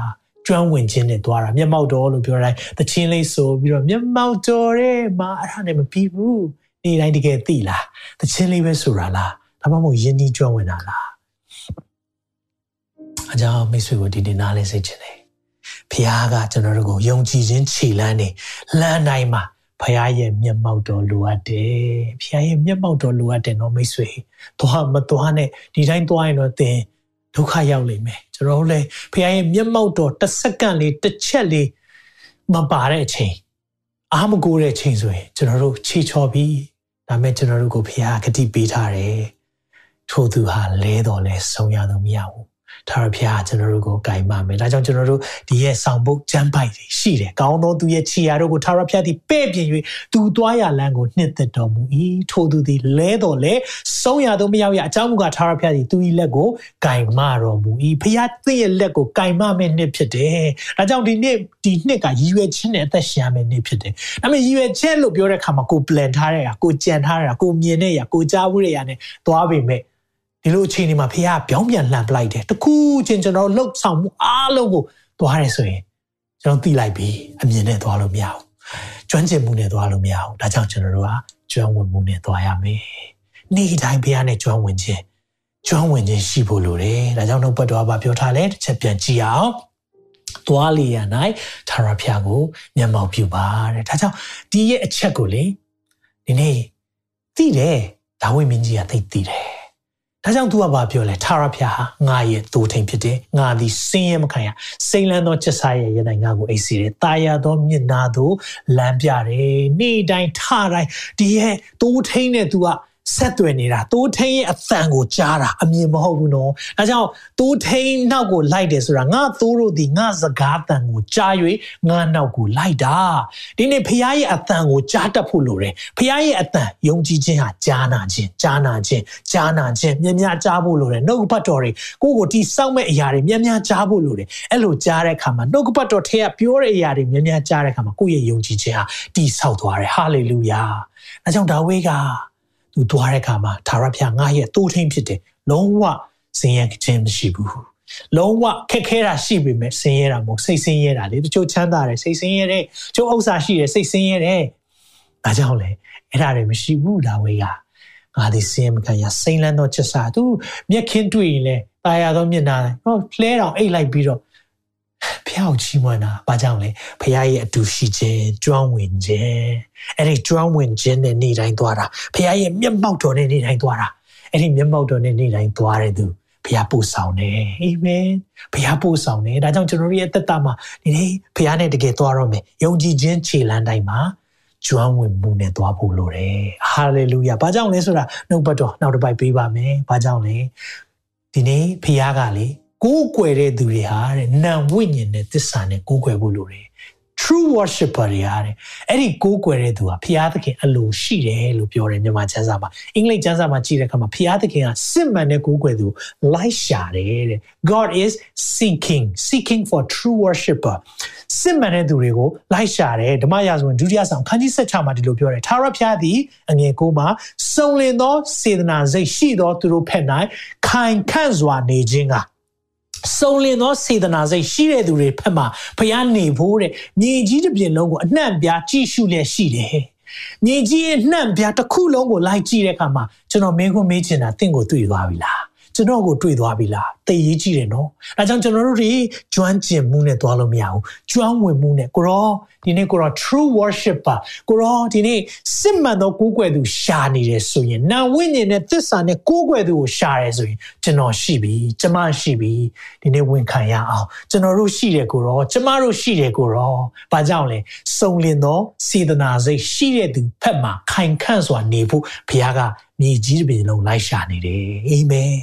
ကျွမ်းဝင်ခြင်းနဲ့သွားတာမျက်မှောက်တော်လို့ပြောတိုင်းသချင်းလေးဆိုပြီးတော့မျက်မှောက်တော်ရဲ့မှာအဲ့ဒါနဲ့မပြီးဘူး နေ့တိုင်းတကယ်သိလားသချင်းလေးပဲဆိုတာလားဒါမှမဟုတ်ယဉ်ကြီးကျွမ်းဝင်တာလားအကြောင်းမိတ်ဆွေကိုဒီနေ့နားလဲစေချင်တယ်။ဖခင်ကကျွန်တော်တို့ကိုယုံကြည်ခြင်းခြေလမ်းနေလမ်းတိုင်းမှာဖခင်ရဲ့မျက်မှောက်တော်လိုအပ်တယ်။ဖခင်ရဲ့မျက်မှောက်တော်လိုအပ်တယ်နော်မိတ်ဆွေ။သွားမသွားနဲ့ဒီတိုင်းသွားရင်တော့သင်ဒုက္ခရောက်လိမ့်မယ်။ကျွန်တော်တို့လည်းဖခင်ရဲ့မျက်မှောက်တော်တစ်စက္ကန့်လေးတစ်ချက်လေးမပါတဲ့အချိန်အားမကိုတဲ့အချိန်ဆိုရင်ကျွန်တော်တို့ခြေချော်ပြီး ဒါမဲ့ကျွန်တော်တို့ကိုဖခင်ကတိပေးထားတယ်။ထို့သူဟာလဲတော်လဲဆုံးရတော့မရဘူး ထာဝရဘုရားကျွန်တော်တို့ကိုဂိုင်ပါမယ်ဒါကြောင့်ကျွန်တော်တို့ဒီရဲ့ဆောင်ပုတ်ကျမ်းပိုက်တွေရှိတယ်ကောင်းသောသူရဲ့ခြေရာတို့ကိုထာဝရဘုရားသည်ပဲ့ပြင်၍သူသွားရလမ်းကိုနှစ်သက်တော်မူ၏ထိုသူသည်လဲတော်လဲဆုံးရသောမရောက်ရအကြောင်းမူကားထာဝရဘုရားသည်သူ၏လက်ကိုဂိုင်မတော်မူ၏ဘုရားသင်ရဲ့လက်ကိုဂိုင်မမဲ့နှစ်ဖြစ်တယ်ဒါကြောင့်ဒီနေ့ဒီနှစ်ကရည်ရွယ်ခြင်းနဲ့အသက်ရှင်ရမယ့်နေ့ဖြစ်တယ်ဒါပေမဲ့ရည်ရွယ်ခြင်းလို့ပြောတဲ့အခါမှာကို plan ထားတဲ့ဟာကိုကြံထားတဲ့ဟာကိုမြင်တဲ့ဟာကိုကြားဝိရရနဲ့သွားပေမဲ့ ဒီလိုအခြေအနေမှာဖခင်ပြောင်းပြန်လှန်ပလိုက်တယ်တခုချင်းကျွန်တော်လှုပ်ဆောင်မှုအားလုံးကိုသွားရဲဆိုရင်ကျွန်တော်သိလိုက်ပြီအမြင်နဲ့သွားလို့မရဘူးကျွမ်းကျင်မှုနဲ့သွားလို့မရဘူးဒါကြောင့်ကျွန်တော်တို့ကကျွမ်းဝင်မှုနဲ့သွားရမယ်နေ့တိုင်းဖခင်နဲ့ကျွမ်းဝင်ခြင်းကျွမ်းဝင်ခြင်းရှိဖို့လိုတယ်ဒါကြောင့်နှုတ်ပတ်တော်ကပြောထားလဲတစ်ချက်ပြန်ကြည့်အောင်သွားလျရ၌သာရဖျားကိုမျက်မှောက်ပြုပါတဲ့ဒါကြောင့်ဒီရဲ့အချက်ကိုလေဒီနေ့သိတယ်ဒါဝိမင်းကြီးကသိသိတယ် ဒါကြောင့်သူကဘာပြောလဲထာရဖျားဟာငါရဲ့တူထိန်ဖြစ်တယ်ငါသည်စင်းရဲမခံရစိန်လန်းသောချက်စားရဲ့ရနိုင်ငါကိုအိပ်စီတယ်တာယာသောမျက်နာသို့လမ်းပြတယ်နေ့တိုင်းထတိုင်းဒီရဲ့တူထိန်နဲ့သူက ဆက်သွယ်နေတာတိုးထိန်ရဲ့အသံကိုကြားတာအမြင်မဟုတ်ဘူးနော်။ဒါကြောင့်တိုးထိန်နောက်ကိုလိုက်တယ်ဆိုတာငါသိုးတို့ဒီငါစကားအသံကိုကြား၍ငါနောက်ကိုလိုက်တာ။ဒီနေ့ဖခင်ရဲ့အသံကိုကြားတတ်ဖို့လိုတယ်။ဖခင်ရဲ့အသံယုံကြည်ခြင်းဟာကြားနာခြင်းကြားနာခြင်းကြားနာခြင်းမြဲမြဲကြားဖို့လိုတယ်။နှုတ်ပတ်တော်တွေကိုကိုတိစောက်မဲ့အရာတွေမြဲမြဲကြားဖို့လိုတယ်။အဲ့လိုကြားတဲ့အခါမှာနှုတ်ပတ်တော်ထဲကပြောတဲ့အရာတွေမြဲမြဲကြားတဲ့အခါမှာကိုယ့်ရဲ့ယုံကြည်ခြင်းဟာတိဆောက်သွားတယ်။ဟာလေလုယာ။ဒါကြောင့်ဒါဝိဒ်က သူသွားတဲ့အခါမှာသာရဖျားငါရဲ့တိုးထိန်ဖြစ်တယ်လုံးဝစင်ရဲခြင်းမရှိဘူးလုံးဝခက်ခဲတာရှိပေမဲ့စင်ရဲတာမဟုတ်စိတ်စင်ရဲတာလေတချို့ချမ်းသာတယ်စိတ်စင်ရဲတယ်ချို့ဥစ္စာရှိတယ်စိတ်စင်ရဲတယ်ဒါကြောင့်လေအဲ့ဒါတွေမရှိဘူးဒါဝေကငါဒီစင်မခံရစိမ့်လန်းတော့ချက်စားသူမျက်ခင်းတွေ့ရင်လေตายရသောမျက်နာဟောလှဲတောင်အိတ်လိုက်ပြီးတော့ ဖះကိုချီးမွမ်းတာဘာကြောင့်လဲဖះရဲ့အတူရှိခြင်းကျွမ်းဝင်ခြင်းအဲ့ဒီကျွမ်းဝင်ခြင်းနဲ့နေတိုင်းသွားတာဖះရဲ့မျက်မှောက်တော်နဲ့နေတိုင်းသွားတာအဲ့ဒီမျက်မှောက်တော်နဲ့နေတိုင်းသွားတဲ့သူဖះပို့ဆောင်တယ်အာမင်ဖះပို့ဆောင်တယ်ဒါကြောင့်ကျွန်တော်ရဲ့သက်တာမှာဒီနေ့ဖះနဲ့တကယ်သွားတော့မယ်ယုံကြည်ခြင်းခြေလမ်းတိုင်းမှာကျွမ်းဝင်မှုနဲ့သွားဖို့လိုတယ်ဟာလေလုယာဘာကြောင့်လဲဆိုတာနှုတ်ပတ်တော်နောက်တစ်ပိုက်ပေးပါမယ်ဘာကြောင့်လဲဒီနေ့ဖះကလေ ကိုးကွယ်တဲ့သူတွေဟာတဲ့နံဝိညာဉ်နဲ့သစ္စာနဲ့ကိုးကွယ်ဖို့လိုတယ် true worshipper တွေဟာတဲ့အဲ့ဒီကိုးကွယ်တဲ့သူဟာဖျားသခင်အလိုရှိတယ်လို့ပြောတယ်မြန်မာကျမ်းစာမှာအင်္ဂလိပ်ကျမ်းစာမှာကြည့်တဲ့အခါမှာဖျားသခင်ကစစ်မှန်တဲ့ကိုးကွယ်သူလိုက်ရှာတယ်တဲ့ God is seeking seeking for true worshipper စစ်မှန်တဲ့သူတွေကိုလိုက်ရှာတယ်ဓမ္မရာဇဝင်ဒုတိယဆောင်ခန်းကြီး16မှာဒီလိုပြောတယ်ထာဝရဘုရားသည်အငယ်ကိုမှာစုံလင်သောစေတနာစိတ်ရှိသောသူတို့ဖက်၌ခိုင်ခန့်စွာနေခြင်းက စုံလင်သောစေတနာစိတ်ရှိတဲ့သူတွေဖက်မှာဘုရားနေဖို့တဲ့မြေကြီးတစ်ပြင်လုံးကိုအနှံ့ပြားကြည့်ရှုလျက်ရှိတယ်။မြေကြီးရဲ့နှံ့ပြားတစ်ခုလုံးကိုလိုက်ကြည့်တဲ့အခါမှာကျွန်တော်မင်းကိုမေးချင်တာတင့်ကိုတွေ့သွားပြီလား။ကျွန်တော်ကိုတွေ့သွားပြီလားသိရေးကြည့်တယ်နော်။အဲကြောင့်ကျွန်တော်တို့တွေကျွမ်းကျင်မှုနဲ့သွားလို့မရဘူး။ကျွမ်းဝင်မှုနဲ့ကိုရောဒီနေ့ကိုရော true worship ပါကိုရောဒီနေ့စစ်မှန်သောကိုးကွယ်သူရှာနေတယ်ဆိုရင်နာဝိညာဉ်နဲ့သစ္စာနဲ့ကိုးကွယ်သူကိုရှာရဲဆိုရင်ကျွန်တော်ရှိပြီကျမရှိပြီဒီနေ့ဝန်ခံရအောင်ကျွန်တော်တို့ရှိတယ်ကိုရောကျမတို့ရှိတယ်ကိုရောဘာကြောင့်လဲစုံလင်သောစေတနာစိတ်ရှိတဲ့သူဖက်မှာခိုင်ခန့်စွာနေဖို့ဘုရားကမြေကြီးတစ်ပြင်လုံးလိုက်ရှာနေတယ်အာမင်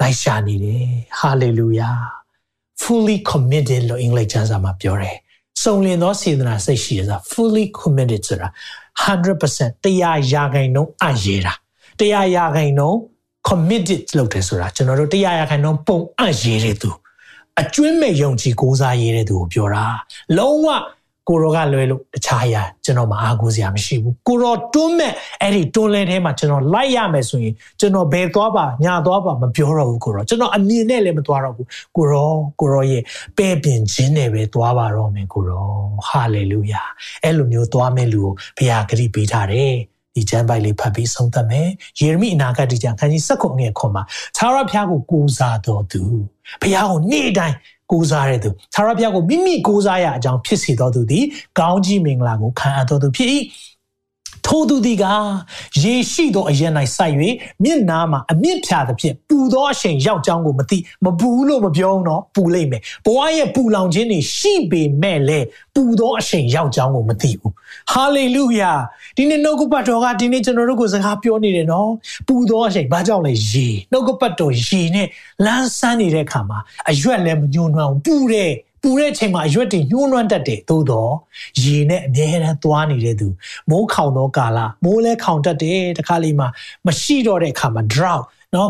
လိုက်ရှာနေတယ် hallelujah fully committed လို့အင်္ဂလိပ်ကျမ်းစာမှာပြောတယ်စုံလင်သောစေတနာစိတ်ရှိရဆိုတာ fully committed ဆိုတာ100%တရားရာခိုင်နှုန်းအရေးတာတရားရာခိုင်နှုန်း committed လုပ်တယ်ဆိုတာကျွန်တော်တို့တရားရာခိုင်နှုန်းပုံအပ်ရေးတဲ့သူအကျွမ်းမဲ့ယုံကြည်ကိုးစားရေးတဲ့သူကိုပြောတာလုံးဝ ကိုရောကလွယ်လို့တခြားအရာကျွန်တော်မအားကိုးစရာမရှိဘူးကိုရောတွန်းမဲ့အဲ့ဒီတွန်းလဲထဲမှာကျွန်တော်လိုက်ရမယ်ဆိုရင်ကျွန်တော်ဘယ်သွားပါညာသွားပါမပြောတော့ဘူးကိုရောကျွန်တော်အမြင်နဲ့လည်းမသွားတော့ဘူးကိုရောကိုရောရဲ့ပဲ့ပြင်ခြင်းနဲ့ပဲသွားပါတော့မယ်ကိုရောဟာလေလုယာအဲ့လိုမျိုးသွားမဲ့လူကိုဘုရားဂရုပေးထားတယ်ဒီကျမ်းပိုက်လေးဖတ်ပြီးဆုံးသတ်မယ်ယေရမိအနာဂတ်ဒီကျမ်းခန်းကြီး၁၉ငယ်ခွန်မှာသာရဖျားကိုကိုးစားတော်သူဘုရားကိုနေ့တိုင်း ကိုးစားတဲ့သူသာရဘုရားကိုမိမိကိုးစားရအကြောင်းဖြစ်စေတော်သူသည်ကောင်းကြီးမင်္ဂလာကိုခံအပ်တော်သူဖြစ်၏ ထိုသူသည်ကရေရှိသောအရ၌စိုက်၍မျက်နာမှာအမြင့်ဖြာသဖြင့်ပူသောအချိန်ရောက်ကြောင်းကိုမသိမပူလို့မပြောတော့ပူလိမ့်မယ်ဘဝရဲ့ပူလောင်ခြင်းတွေရှိပေမဲ့လည်းပူသောအချိန်ရောက်ကြောင်းကိုမသိဘူးဟာလေလုယာဒီနေ့နှုတ်ကပတ်တော်ကဒီနေ့ကျွန်တော်တို့ကိုစကားပြောနေတယ်နော်ပူသောအချိန်ဘာကြောင့်လဲရေနှုတ်ကပတ်တော်ရေနဲ့လန်းဆန်းနေတဲ့အခါမှာအရွက်လည်းမညှိုးနှောင်းပူတဲ့ ပူတဲ့အချိန်မှာအရွက်တွေညှိုးနွမ်းတတ်တယ်သို့တော့ရေနဲ့အမြဲတမ်းသွားနေတဲ့သူမိုးခေါင်သောကာလမိုးလဲခေါင်တတ်တယ်တခါလေးမှာမရှိတော့တဲ့အခါမှာ drought เนาะ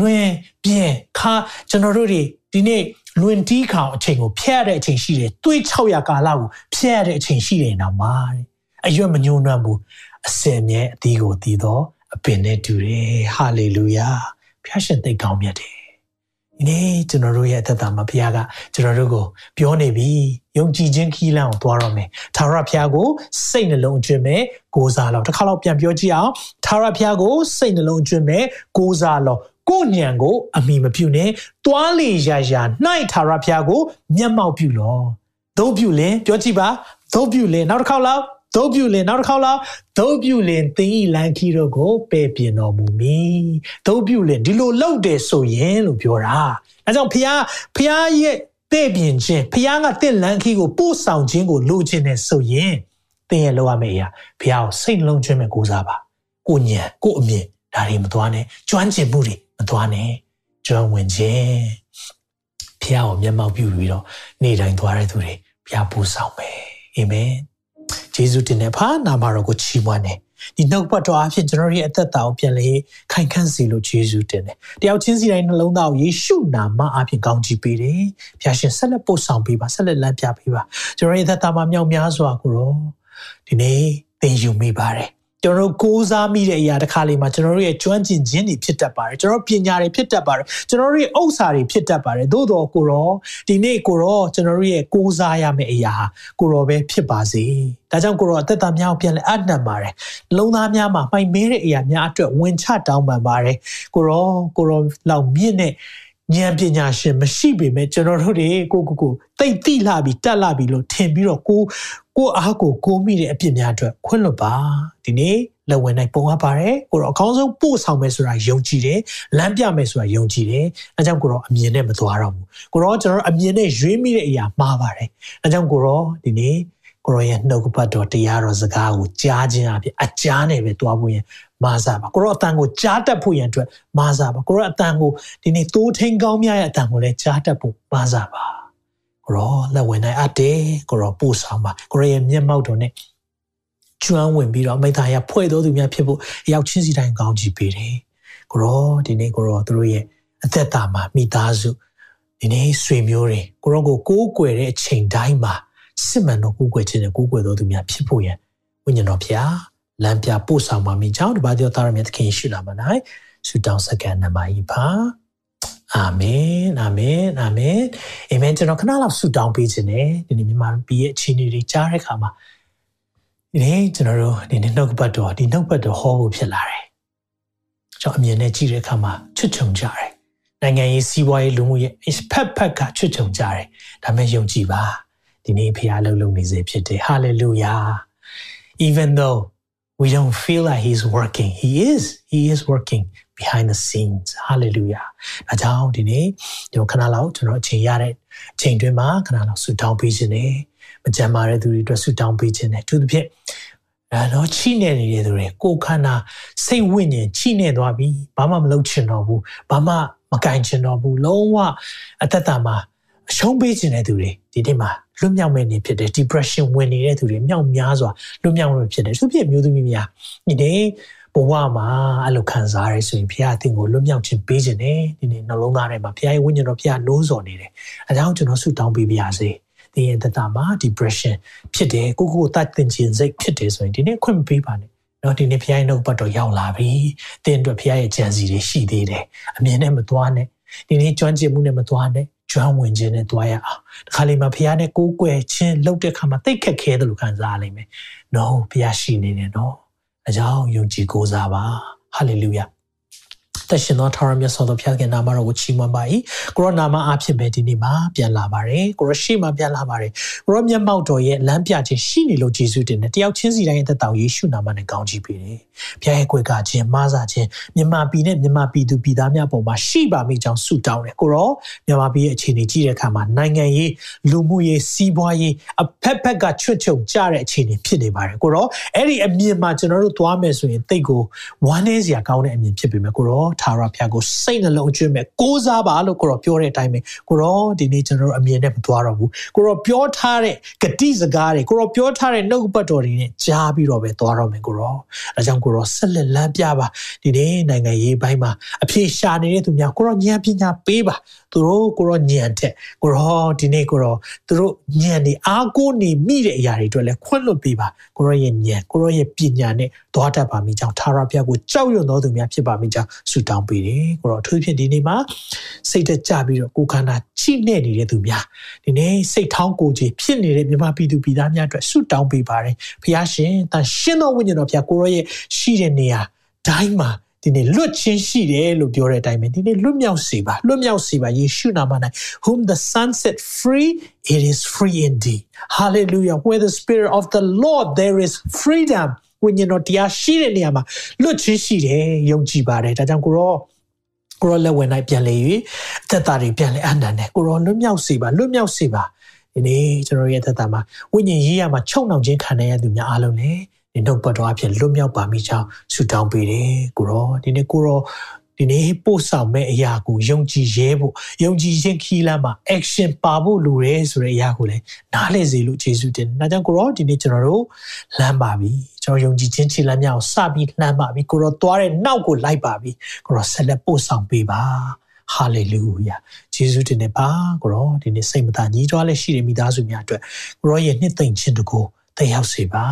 လွင်ပြင်းခါကျွန်တော်တို့တွေဒီနေ့လွင်တီးခေါင်အချိန်ကိုဖျက်တဲ့အချိန်ရှိတယ်တွေး600ကာလကိုဖျက်တဲ့အချိန်ရှိတယ်နော်မာတဲ့အရွက်မညှိုးနွမ်းဘူးအစင်မြဲအသီးကိုသီးတော့အပင်နဲ့တူတယ်ဟာလေလုယာဖျားရှင်သိကောင်းမြတ်တယ် ဒီနေ့ကျွန်တော်တို့ရဲ့အသက်တာမှာဘုရားကကျွန်တော်တို့ကိုပြောနေပြီယုံကြည်ခြင်းခီးလန်းကိုသွားတော့မယ်သာရဘုရားကိုစိတ်နှလုံးအတွင်းမဲ့ကိုးစားလို့တစ်ခါတော့ပြန်ပြောကြည့်အောင်သာရဘုရားကိုစိတ်နှလုံးအတွင်းမဲ့ကိုးစားလို့ကိုညံကိုအမိမပြုနဲ့တွားလေရာရာနှိုက်သာရဘုရားကိုမျက်မှောက်ပြုလို့သုံးပြုလင်ပြောကြည့်ပါသုံးပြုလင်နောက်တစ်ခေါက်လောက် ဒုတ်ပြုလင်နောက်တစ်ခေါက်လောက်ဒုတ်ပြုလင်သင်ဤလန်ခီတို့ကိုပယ်ပြင်တော်မူမည်ဒုတ်ပြုလင်ဒီလိုလုပ်တယ်ဆိုရင်လို့ပြောတာအဲကြောင့်ဖះဖះရဲ့တဲ့ပြင်ခြင်းဖះကတင့်လန်ခီကိုပို့ဆောင်ခြင်းကိုလိုချင်တယ်ဆိုရင်သင်ရဲ့လိုရမယ့်အရာဖះကိုစိတ်လုံးကျွမ်းမဲ့ကိုးစားပါကိုညံကိုအမြင်ဒါတွေမသွားနဲ့ကျွမ်းကျင်မှုတွေမသွားနဲ့ကျွမ်းဝင်ခြင်းဖះကိုမျက်မှောက်ပြုပြီးတော့နေ့တိုင်းသွားတဲ့သူတွေဖះပို့ဆောင်မယ်အာမင် ဂျေဇုတင်တဲ့ဖာနာမတော်ကိုချီးမွမ်းတယ်ဒီနှုတ်ပတ်တော်အဖြစ်ကျွန်တော်ရဲ့အသက်တာကိုပြန်လေခိုင်ခန့်စေလို့ဂျေဇုတင်တယ်တယောက်ချင်းစီတိုင်းနှလုံးသားကိုယေရှုနာမအဖြစ်ကောင်းချီးပေးတယ်ဖျာရှင်ဆက်လက်ပို့ဆောင်ပေးပါဆက်လက်လမ်းပြပေးပါကျွန်တော်ရဲ့အသက်တာမှာမြောက်များစွာကိုတော့ဒီနေ့သင်ယူမိပါတယ် ကျွန်တော်တို့ကိုးစားမိတဲ့အရာတစ်ခါလေးမှာကျွန်တော်တို့ရဲ့ကျွမ်းကျင်ခြင်းတွေဖြစ်တတ်ပါတယ်ကျွန်တော်ပညာတွေဖြစ်တတ်ပါတယ်ကျွန်တော်တို့ရဲ့ဥစ္စာတွေဖြစ်တတ်ပါတယ်သို့တော်ကိုရောဒီနေ့ကိုရောကျွန်တော်တို့ရဲ့ကိုးစားရမယ့်အရာဟာကိုရောပဲဖြစ်ပါစေဒါကြောင့်ကိုရောအသက်တာများကိုပြန်လဲအနှံပါတယ်လုံးသားများမှာမှိုင်မဲတဲ့အရာများအတွက်ဝင်ချတောင်းပန်ပါတယ်ကိုရောကိုရောလောက်မြင့်တဲ့ ဉာဏ်ပညာရှင်မရှိပေမဲ့ကျွန်တော်တို့တွေကိုကိုကိုတိတ်တိလာပြီးတက်လာပြီးလို့ထင်ပြီးတော့ကိုကိုအားကိုကိုမိတဲ့အပြစ်များအတွက်ခွင့်လွတ်ပါဒီနေ့လက်ဝင်နိုင်ပုံအပ်ပါတယ်ကိုတော့အကောင်းဆုံးပို့ဆောင်မယ်ဆိုတာယုံကြည်တယ်လမ်းပြမယ်ဆိုတာယုံကြည်တယ်အဲကြောင့်ကိုတော့အမြင်နဲ့မသွားတော့ဘူးကိုတော့ကျွန်တော်အမြင်နဲ့ရွေးမိတဲ့အရာမှားပါတယ်အဲကြောင့်ကိုတော့ဒီနေ့ကိုရောရဲ့နှုတ်ကပတ်တော်တရားတော်စကားကိုကြားခြင်းအပြင်အကြားနဲ့ပဲတွားဖို့ရင် မာစားပါကိုရောအတန်ကိုကြားတတ်ဖို့ရန်အတွက်မာစားပါကိုရောအတန်ကိုဒီနေ့တိုးထင်းကောင်းများရဲ့အတန်ကိုလည်းကြားတတ်ဖို့မာစားပါကိုရောလက်ဝင်နိုင်အပ်တယ်ကိုရောပို့ဆောင်ပါကိုရောရဲ့မျက်မှောက်တော်နဲ့ကျွမ်းဝင်ပြီးတော့မိသားရဖွဲ့တော်သူများဖြစ်ဖို့ရောက်ချင်းစီတိုင်းကောင်းချီးပေးတယ်ကိုရောဒီနေ့ကိုရောသူတို့ရဲ့အသက်တာမှာမိသားစုဒီနေ့ဆွေမျိုးတွေကိုရောကိုကိုးကွယ်တဲ့အချိန်တိုင်းမှာစစ်မှန်သောကိုးကွယ်ခြင်းနဲ့ကိုးကွယ်တော်သူများဖြစ်ဖို့ရန်ဝိညာဉ်တော်ဖျား လမ်းပြပို့ဆောင်ပါမိကြောင်းတပါးသောသားရမြတ်သခင်ရှိလာမနိုင်ဆုတောင်းစကန်နမကြီးပါအာမင်အာမင်အာမင်အာမင်ကျွန်တော်ခဏလောက်ဆုတောင်းပေးခြင်းနဲ့ဒီနေ့မြန်မာပြည်ရဲ့အခြေအနေတွေကြားတဲ့အခါမှာဒီနေ့ကျွန်တော်တို့ဒီနေ့နှုတ်ပတ်တော်ဒီနှုတ်ပတ်တော်ဟောဖို့ဖြစ်လာတယ်ကျွန်တော်အမြင်နဲ့ကြည့်တဲ့အခါမှာချွတ်ချုံကြတယ်နိုင်ငံရေးစီးပွားရေးလူမှုရေးဖက်ဖက်ကချွတ်ချုံကြတယ်ဒါမဲ့ယုံကြည်ပါဒီနေ့ဖခင်လှုပ်လှုပ်နေစေဖြစ်တယ် hallelujah even though we don't feel like he's working he is he is working behind the scenes hallelujah ဒါကြောင့်ဒီနေ့ဒီခဏလောက်ကျွန်တော်အချိန်ရတဲ့အချိန်တွင်းမှာခဏလောက်ဆူတောင်းပေးခြင်းနဲ့မကြမ်းမာတဲ့သူတွေအတွက်ဆူတောင်းပေးခြင်းနဲ့သူတို့ဖြင့်အဲတော့ချိနေနေတဲ့သူတွေကိုခန္ဓာစိတ်ဝိညာဉ်ချိနေသွားပြီဘာမှမလုပ်ချင်တော့ဘူးဘာမှမကင်ချင်တော့ဘူးလုံးဝအသက်တာမှာ အရှုံးပေးခြင်းတဲ့သူတွေဒီနေ့မှာလွတ်မြောက်မဲ့နေဖြစ်တယ် depression ဝင်နေတဲ့သူတွေမြောက်များစွာလွတ်မြောက်မဲ့ဖြစ်တယ်သူဖြစ်မျိုးသမီးများဒီနေ့ဘဝမှာအဲ့လိုခံစားရဆိုရင်ဘုရားအသင်ကိုလွတ်မြောက်ခြင်းပေးခြင်းနဲ့ဒီနေ့နှလုံးသားထဲမှာဘုရားရဲ့ဝိညာဉ်တော်ဘုရားနိုးစော်နေတယ်အဲဒါကြောင့်ကျွန်တော်ဆုတောင်းပေးပါရစေသင်ရဲ့တတမှာ depression ဖြစ်တယ်ကိုကိုတတ်တင်ခြင်းစိတ်ဖြစ်တယ်ဆိုရင်ဒီနေ့ခွင့်မပေးပါနဲ့နော်ဒီနေ့ဘုရားရဲ့နှုတ်ပတ်တော်ရောက်လာပြီသင်အတွက်ဘုရားရဲ့ကြံစီတွေရှိသေးတယ်အမြင်နဲ့မသွားနဲ့ဒီနေ့ကြွမ်းကျင်မှုနဲ့မသွားနဲ့ ကျွမ်းဝင်ခြင်းနဲ့သွားရအောင်ဒီခါလေးမှာဘုရားနဲ့ကိုးကွယ်ခြင်းလုပ်တဲ့ခါမှာတိတ်ခက်ခဲတယ်လို့ခံစားရလိမ့်မယ်။ no ဘုရားရှိနေတယ်နော်။အကြောင်းယုံကြည်ကိုးစားပါ။ hallelujah သက်ရှင်သောထာဝရမြတ်စွာသောဘုရားခင်နာမတော်ကိုချီးမွမ်းပါ၏ကိုရောနာမအားဖြင့်ပဲဒီနေ့မှာပြန်လာပါတယ်ကိုရောရှိမှပြန်လာပါတယ်ကိုရောမျက်မှောက်တော်ရဲ့လမ်းပြခြင်းရှိနေလို့ယေရှုတင်တယ်တယောက်ချင်းစီတိုင်းရဲ့သက်တောင်ယေရှုနာမနဲ့ကောင်းချီးပေးတယ်ဘုရားရဲ့ကိုယ်ကခြင်းမားစားခြင်းမြန်မာပြည်နဲ့မြန်မာပြည်သူပြည်သားများပေါ်မှာရှိပါမိကြောင်းဆုတောင်းတယ်ကိုရောမြန်မာပြည်ရဲ့အခြေအနေကြည့်တဲ့အခါမှာနိုင်ငံရေးလူမှုရေးစီးပွားရေးအဖက်ဖက်ကချွတ်ချုံကြတဲ့အခြေအနေဖြစ်နေပါတယ်ကိုရောအဲ့ဒီအမြင်မှာကျွန်တော်တို့သွားမယ်ဆိုရင်တိတ်ကိုဝမ်းနည်းစရာကောင်းတဲ့အမြင်ဖြစ်ပေမဲ့ကိုရောထာဝရဘုရားကိုစိတ်နှလုံးကျွတ်မဲ့ကိုးစားပါလို့ကိုရောပြောတဲ့အတိုင်းပဲကိုရောဒီနေ့ကျွန်တော်တို့အမြင်နဲ့မသွားတော့ဘူးကိုရောပြောထားတဲ့ဂတိစကားတွေကိုရောပြောထားတဲ့နှုတ်ပတ်တော်တွေနဲ့ကြားပြီးတော့ပဲသွားတော့မယ်ကိုရောအဲကြောင့်ကိုရောဆက်လက်လမ်းပြပါဒီနေ့နိုင်ငံရေးပိုင်းမှာအပြေရှာနေတဲ့သူများကိုရောဉာဏ်ပညာပေးပါသူတို့ကိုရောညံတဲ့ကိုရောဒီနေ့ကိုရောသူတို့ညံနေအားကိုးနေမိတဲ့အရာတွေအတွက်လည်းခွင့်လွှတ်ပေးပါ ကိုရောရဲ့ညံကိုရောရဲ့ပညာနဲ့သွားတတ်ပါမိကြောင်းသာရဘုရားကိုကြောက်ရွံ့တော်သူများဖြစ်ပါမိကြောင်းဆုတောင်းပေးတယ်ကိုရောအထူးဖြင့်ဒီနေ့မှာစိတ်သက်ကြပြီးတော့ကိုခန္ဓာချိနဲ့နေတဲ့သူများဒီနေ့စိတ်ထောင်းကိုကြီးဖြစ်နေတဲ့မြမပြည်သူပြည်သားများအတွက်ဆုတောင်းပေးပါတယ်ဘုရားရှင်တန်ရှင်းသောဝိညာဉ်တော်ဘုရားကိုရောရဲ့ရှိတဲ့နေရာတိုင်းမှာ ဒီနေ့လွတ်ချင်းရှိတယ်လို့ပြောတဲ့အတိုင်းပဲဒီနေ့လွတ်မြောက်စေပါလွတ်မြောက်စေပါယေရှုနာမ၌ whom the sun set free it is free indeed hallelujah where the spirit of the lord there is freedom ဝိညာဉ်တော်တရားရှိတဲ့နေရာမှာလွတ်ချင်းရှိတယ်ယုံကြည်ပါတယ်ဒါကြောင့်ကိုရောကိုရောလက်ဝင်၌ပြန်လေ၍အသက်တာတွေပြန်လေအနန္တနဲ့ကိုရောလွတ်မြောက်စေပါလွတ်မြောက်စေပါဒီနေ့ကျွန်တော်ရဲ့သက်တာမှာဝိညာဉ်ရေးရမှာချုပ်နှောင်ခြင်းခံရတဲ့သူများအားလုံးလည်း ဒီနှုတ်ပတ်တော်အဖြစ်လွတ်မြောက်ပါမိကြောင်းဆုတောင်းပေးတယ်ကိုရောဒီနေ့ကိုရောဒီနေ့ပို့ဆောင်မဲ့အရာကိုယုံကြည်ရဲဖို့ယုံကြည်ခြင်းခီးလမ်းမှာ action ပါဖို့လိုတယ်ဆိုတဲ့အရာကိုလည်းနားလည်စေလို့ယေရှုတင်။ဒါကြောင့်ကိုရောဒီနေ့ကျွန်တော်တို့လမ်းပါပြီ။ကျွန်တော်ယုံကြည်ခြင်းခြေလမ်းများကိုစပြီးလှမ်းပါပြီ။ကိုရောသွားတဲ့နောက်ကိုလိုက်ပါပြီ။ကိုရောဆက်လက်ပို့ဆောင်ပေးပါ။ဟာလေလုယာယေရှုတင်နေပါကိုရောဒီနေ့စိတ်မသာညီးတွားလက်ရှိတဲ့မိသားစုများအတွက်ကိုရောရဲ့နှစ်သိမ့်ခြင်းတကူတက်ရောက်စေပါ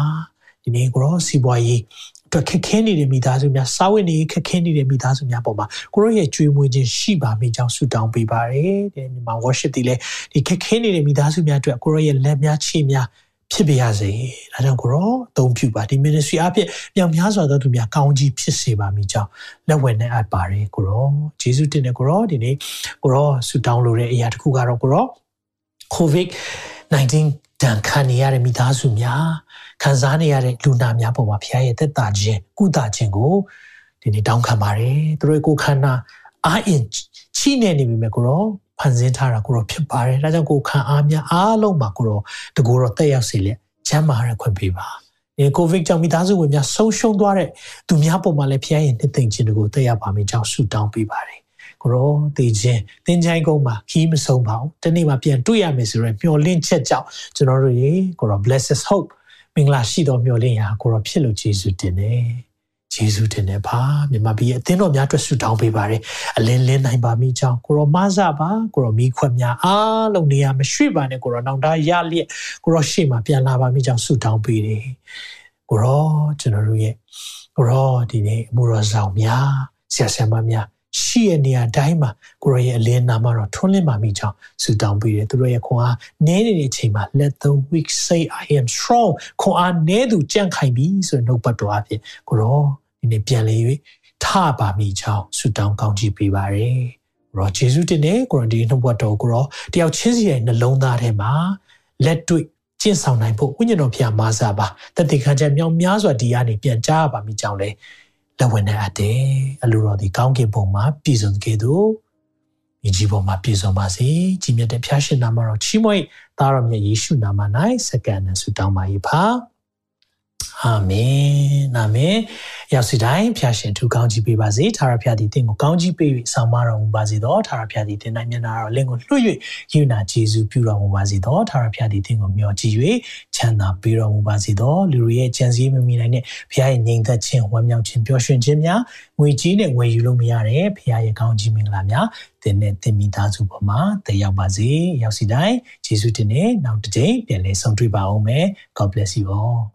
ဒီနေ့ကိုရောစီးပွားရေးအတွက်ခက်ခဲနေတဲ့မိသားစုများစာဝတ်နေခက်ခဲနေတဲ့မိသားစုများပေါ်မှာကိုရောရဲ့ကြွေးမွေးခြင်းရှိပါမိကြောင်းဆုတောင်းပေးပါရစေ။ဒီမှာ worship တွေလည်းဒီခက်ခဲနေတဲ့မိသားစုများအတွက်ကိုရောရဲ့လက်များခြေများဖြစ်ပါရစေ။ဒါကြောင့်ကိုရောအသုံးပြုပါဒီ ministry အဖြစ်မြောင်များစွာသောသူများကောင်းကြီးဖြစ်စေပါမိကြောင်းလက်ဝဲနဲ့အပ်ပါရယ်ကိုရောဂျေဇုတင်တဲ့ကိုရောဒီနေ့ကိုရောဆုတောင်းလိုတဲ့အရာတစ်ခုကတော့ကိုရော covid 19ဒဏ်ခံနေရတဲ့မိသားစုများ ခံစားနေရတဲ့လူနာများပေါ်မှာဖခင်ရဲ့သက်တာခြင်းကုသခြင်းကိုဒီနေ့တောင်းခံပါတယ်သူတို့ကိုခန္ဓာအာအင်ချိနေနေပြီမဲ့ကိုရောဖန်ဆင်းထားတာကိုရောဖြစ်ပါတယ်ဒါကြောင့်ကိုခံအားများအားလုံးမှာကိုရောတကူရောတက်ရောက်စေလက်ချမ်းသာရခွင့်ပေးပါဒီကိုဗစ်ကြောင့်မိသားစုဝင်များဆုံးရှုံးသွားတဲ့သူများပေါ်မှာလည်းဖခင်ရဲ့နှစ်သိမ့်ခြင်းတွေကိုတက်ရောက်ပါမယ်ကြောင်းဆုတောင်းပေးပါတယ်ကိုရောတည်ခြင်းသင်ချိုင်းကုန်းမှာခီးမဆုံးပါဘူးတနေ့မှပြန်တွေ့ရမယ်ဆိုရင်မျှော်လင့်ချက်ကြောင့်ကျွန်တော်တို့ရေကိုရော blesses hope မင်္ဂလာရှိသောမျှော်လင့်ရာကိုရောဖြစ်လို့ယေရှုတင်တယ်ယေရှုတင်တယ်ပါမြန်မာပြည်အသင်းတော်များအတွက်ဆုတောင်းပေးပါတယ်အလင်းလင်းနိုင်ပါမိကြောင်းကိုရောမဆပါကိုရောမိခွက်များအားလုံးနေရာမရွှေ့ပါနဲ့ကိုရောနောင်တရလျက်ကိုရောရှေ့မှာပြန်လာပါမိကြောင်းဆုတောင်းပေးတယ်ကိုရောကျွန်တော်တို့ရဲ့ကိုရောဒီနေ့အမှုတော်ဆောင်များဆရာဆရာမများ ရှိရနေရာတိုင်းမှာကိုရရဲ့အလင်းနာမတော်ထွန်းလင်းပါမိကြောင်းဆုတောင်းပေးတယ်သူတို့ရဲ့ခွန်အားနည်းနေတဲ့အချိန်မှာ let the weak say i am strong ခွန်အားနည်းသူကြန့်ခိုင်ပြီဆိုတဲ့နှုတ်ပတ်တော်အဖြစ်ကိုရောဒီနေ့ပြန်လေ၍ထပါမိကြောင်းဆုတောင်းကောင်းချီးပေးပါရယ်ရောဂျေစုတင်နေကိုရဒီနှုတ်ဘတ်တော်ကိုရောတယောက်ချင်းစီရဲ့နှလုံးသားထဲမှာလက်တွေ့ကျင့်ဆောင်နိုင်ဖို့ဝိညာဉ်တော်ဖျားမားစားပါတတိခံချက်မြောင်များစွာဒီကနေပြန်ကြားပါမိကြောင်းလဲ လက်ဝင်နေအပ်တယ်အလိုတော်ဒီကောင်းကင်ဘုံမှာပြည်စုံကဲ့သို့မြကြီးပေါ်မှာပြည်စုံပါစေကြီးမြတ်တဲ့ဖျားရှင်နာမတော်ချီးမွမ်းသားတော်မြတ်ယေရှုနာမ၌စက္ကန့်နဲ့ဆုတောင်းပါ၏ပါ အာမင်အာမင်ရောက်စီတိုင်းဖျာရှင်ထူကောင်းကြီးပေးပါစေထာဝရဖျားသည်တင့်ကိုကောင်းကြီးပေး၍ဆောင်မတော်မူပါစေသောထာဝရဖျားသည်တင်၌မျက်နာတော်လင်းကိုလွှတ်၍ယူနာကျေးဇူးပြုတော်မူပါစေသောထာဝရဖျားသည်တင့်ကိုမျှော်ကြည့်၍ချမ်းသာပေးတော်မူပါစေသောလူတွေရဲ့ကြံစည်မမိနိုင်တဲ့ဖျားရဲ့ငြိမ်သက်ခြင်းဝမ်းမြောက်ခြင်းပျော်ရွှင်ခြင်းများငွေကြီးနဲ့ဝယ်ယူလို့မရတဲ့ဖျားရဲ့ကောင်းကြီးမင်္ဂလာများတင်နဲ့တင်မိသားစုပေါ်မှာတည်ရောက်ပါစေရောက်စီတိုင်းယေရှုတင်နဲ့နောက်တစ်ကြိမ်ပြန်လည်ဆုံတွေ့ပါအောင်မယ် God bless you all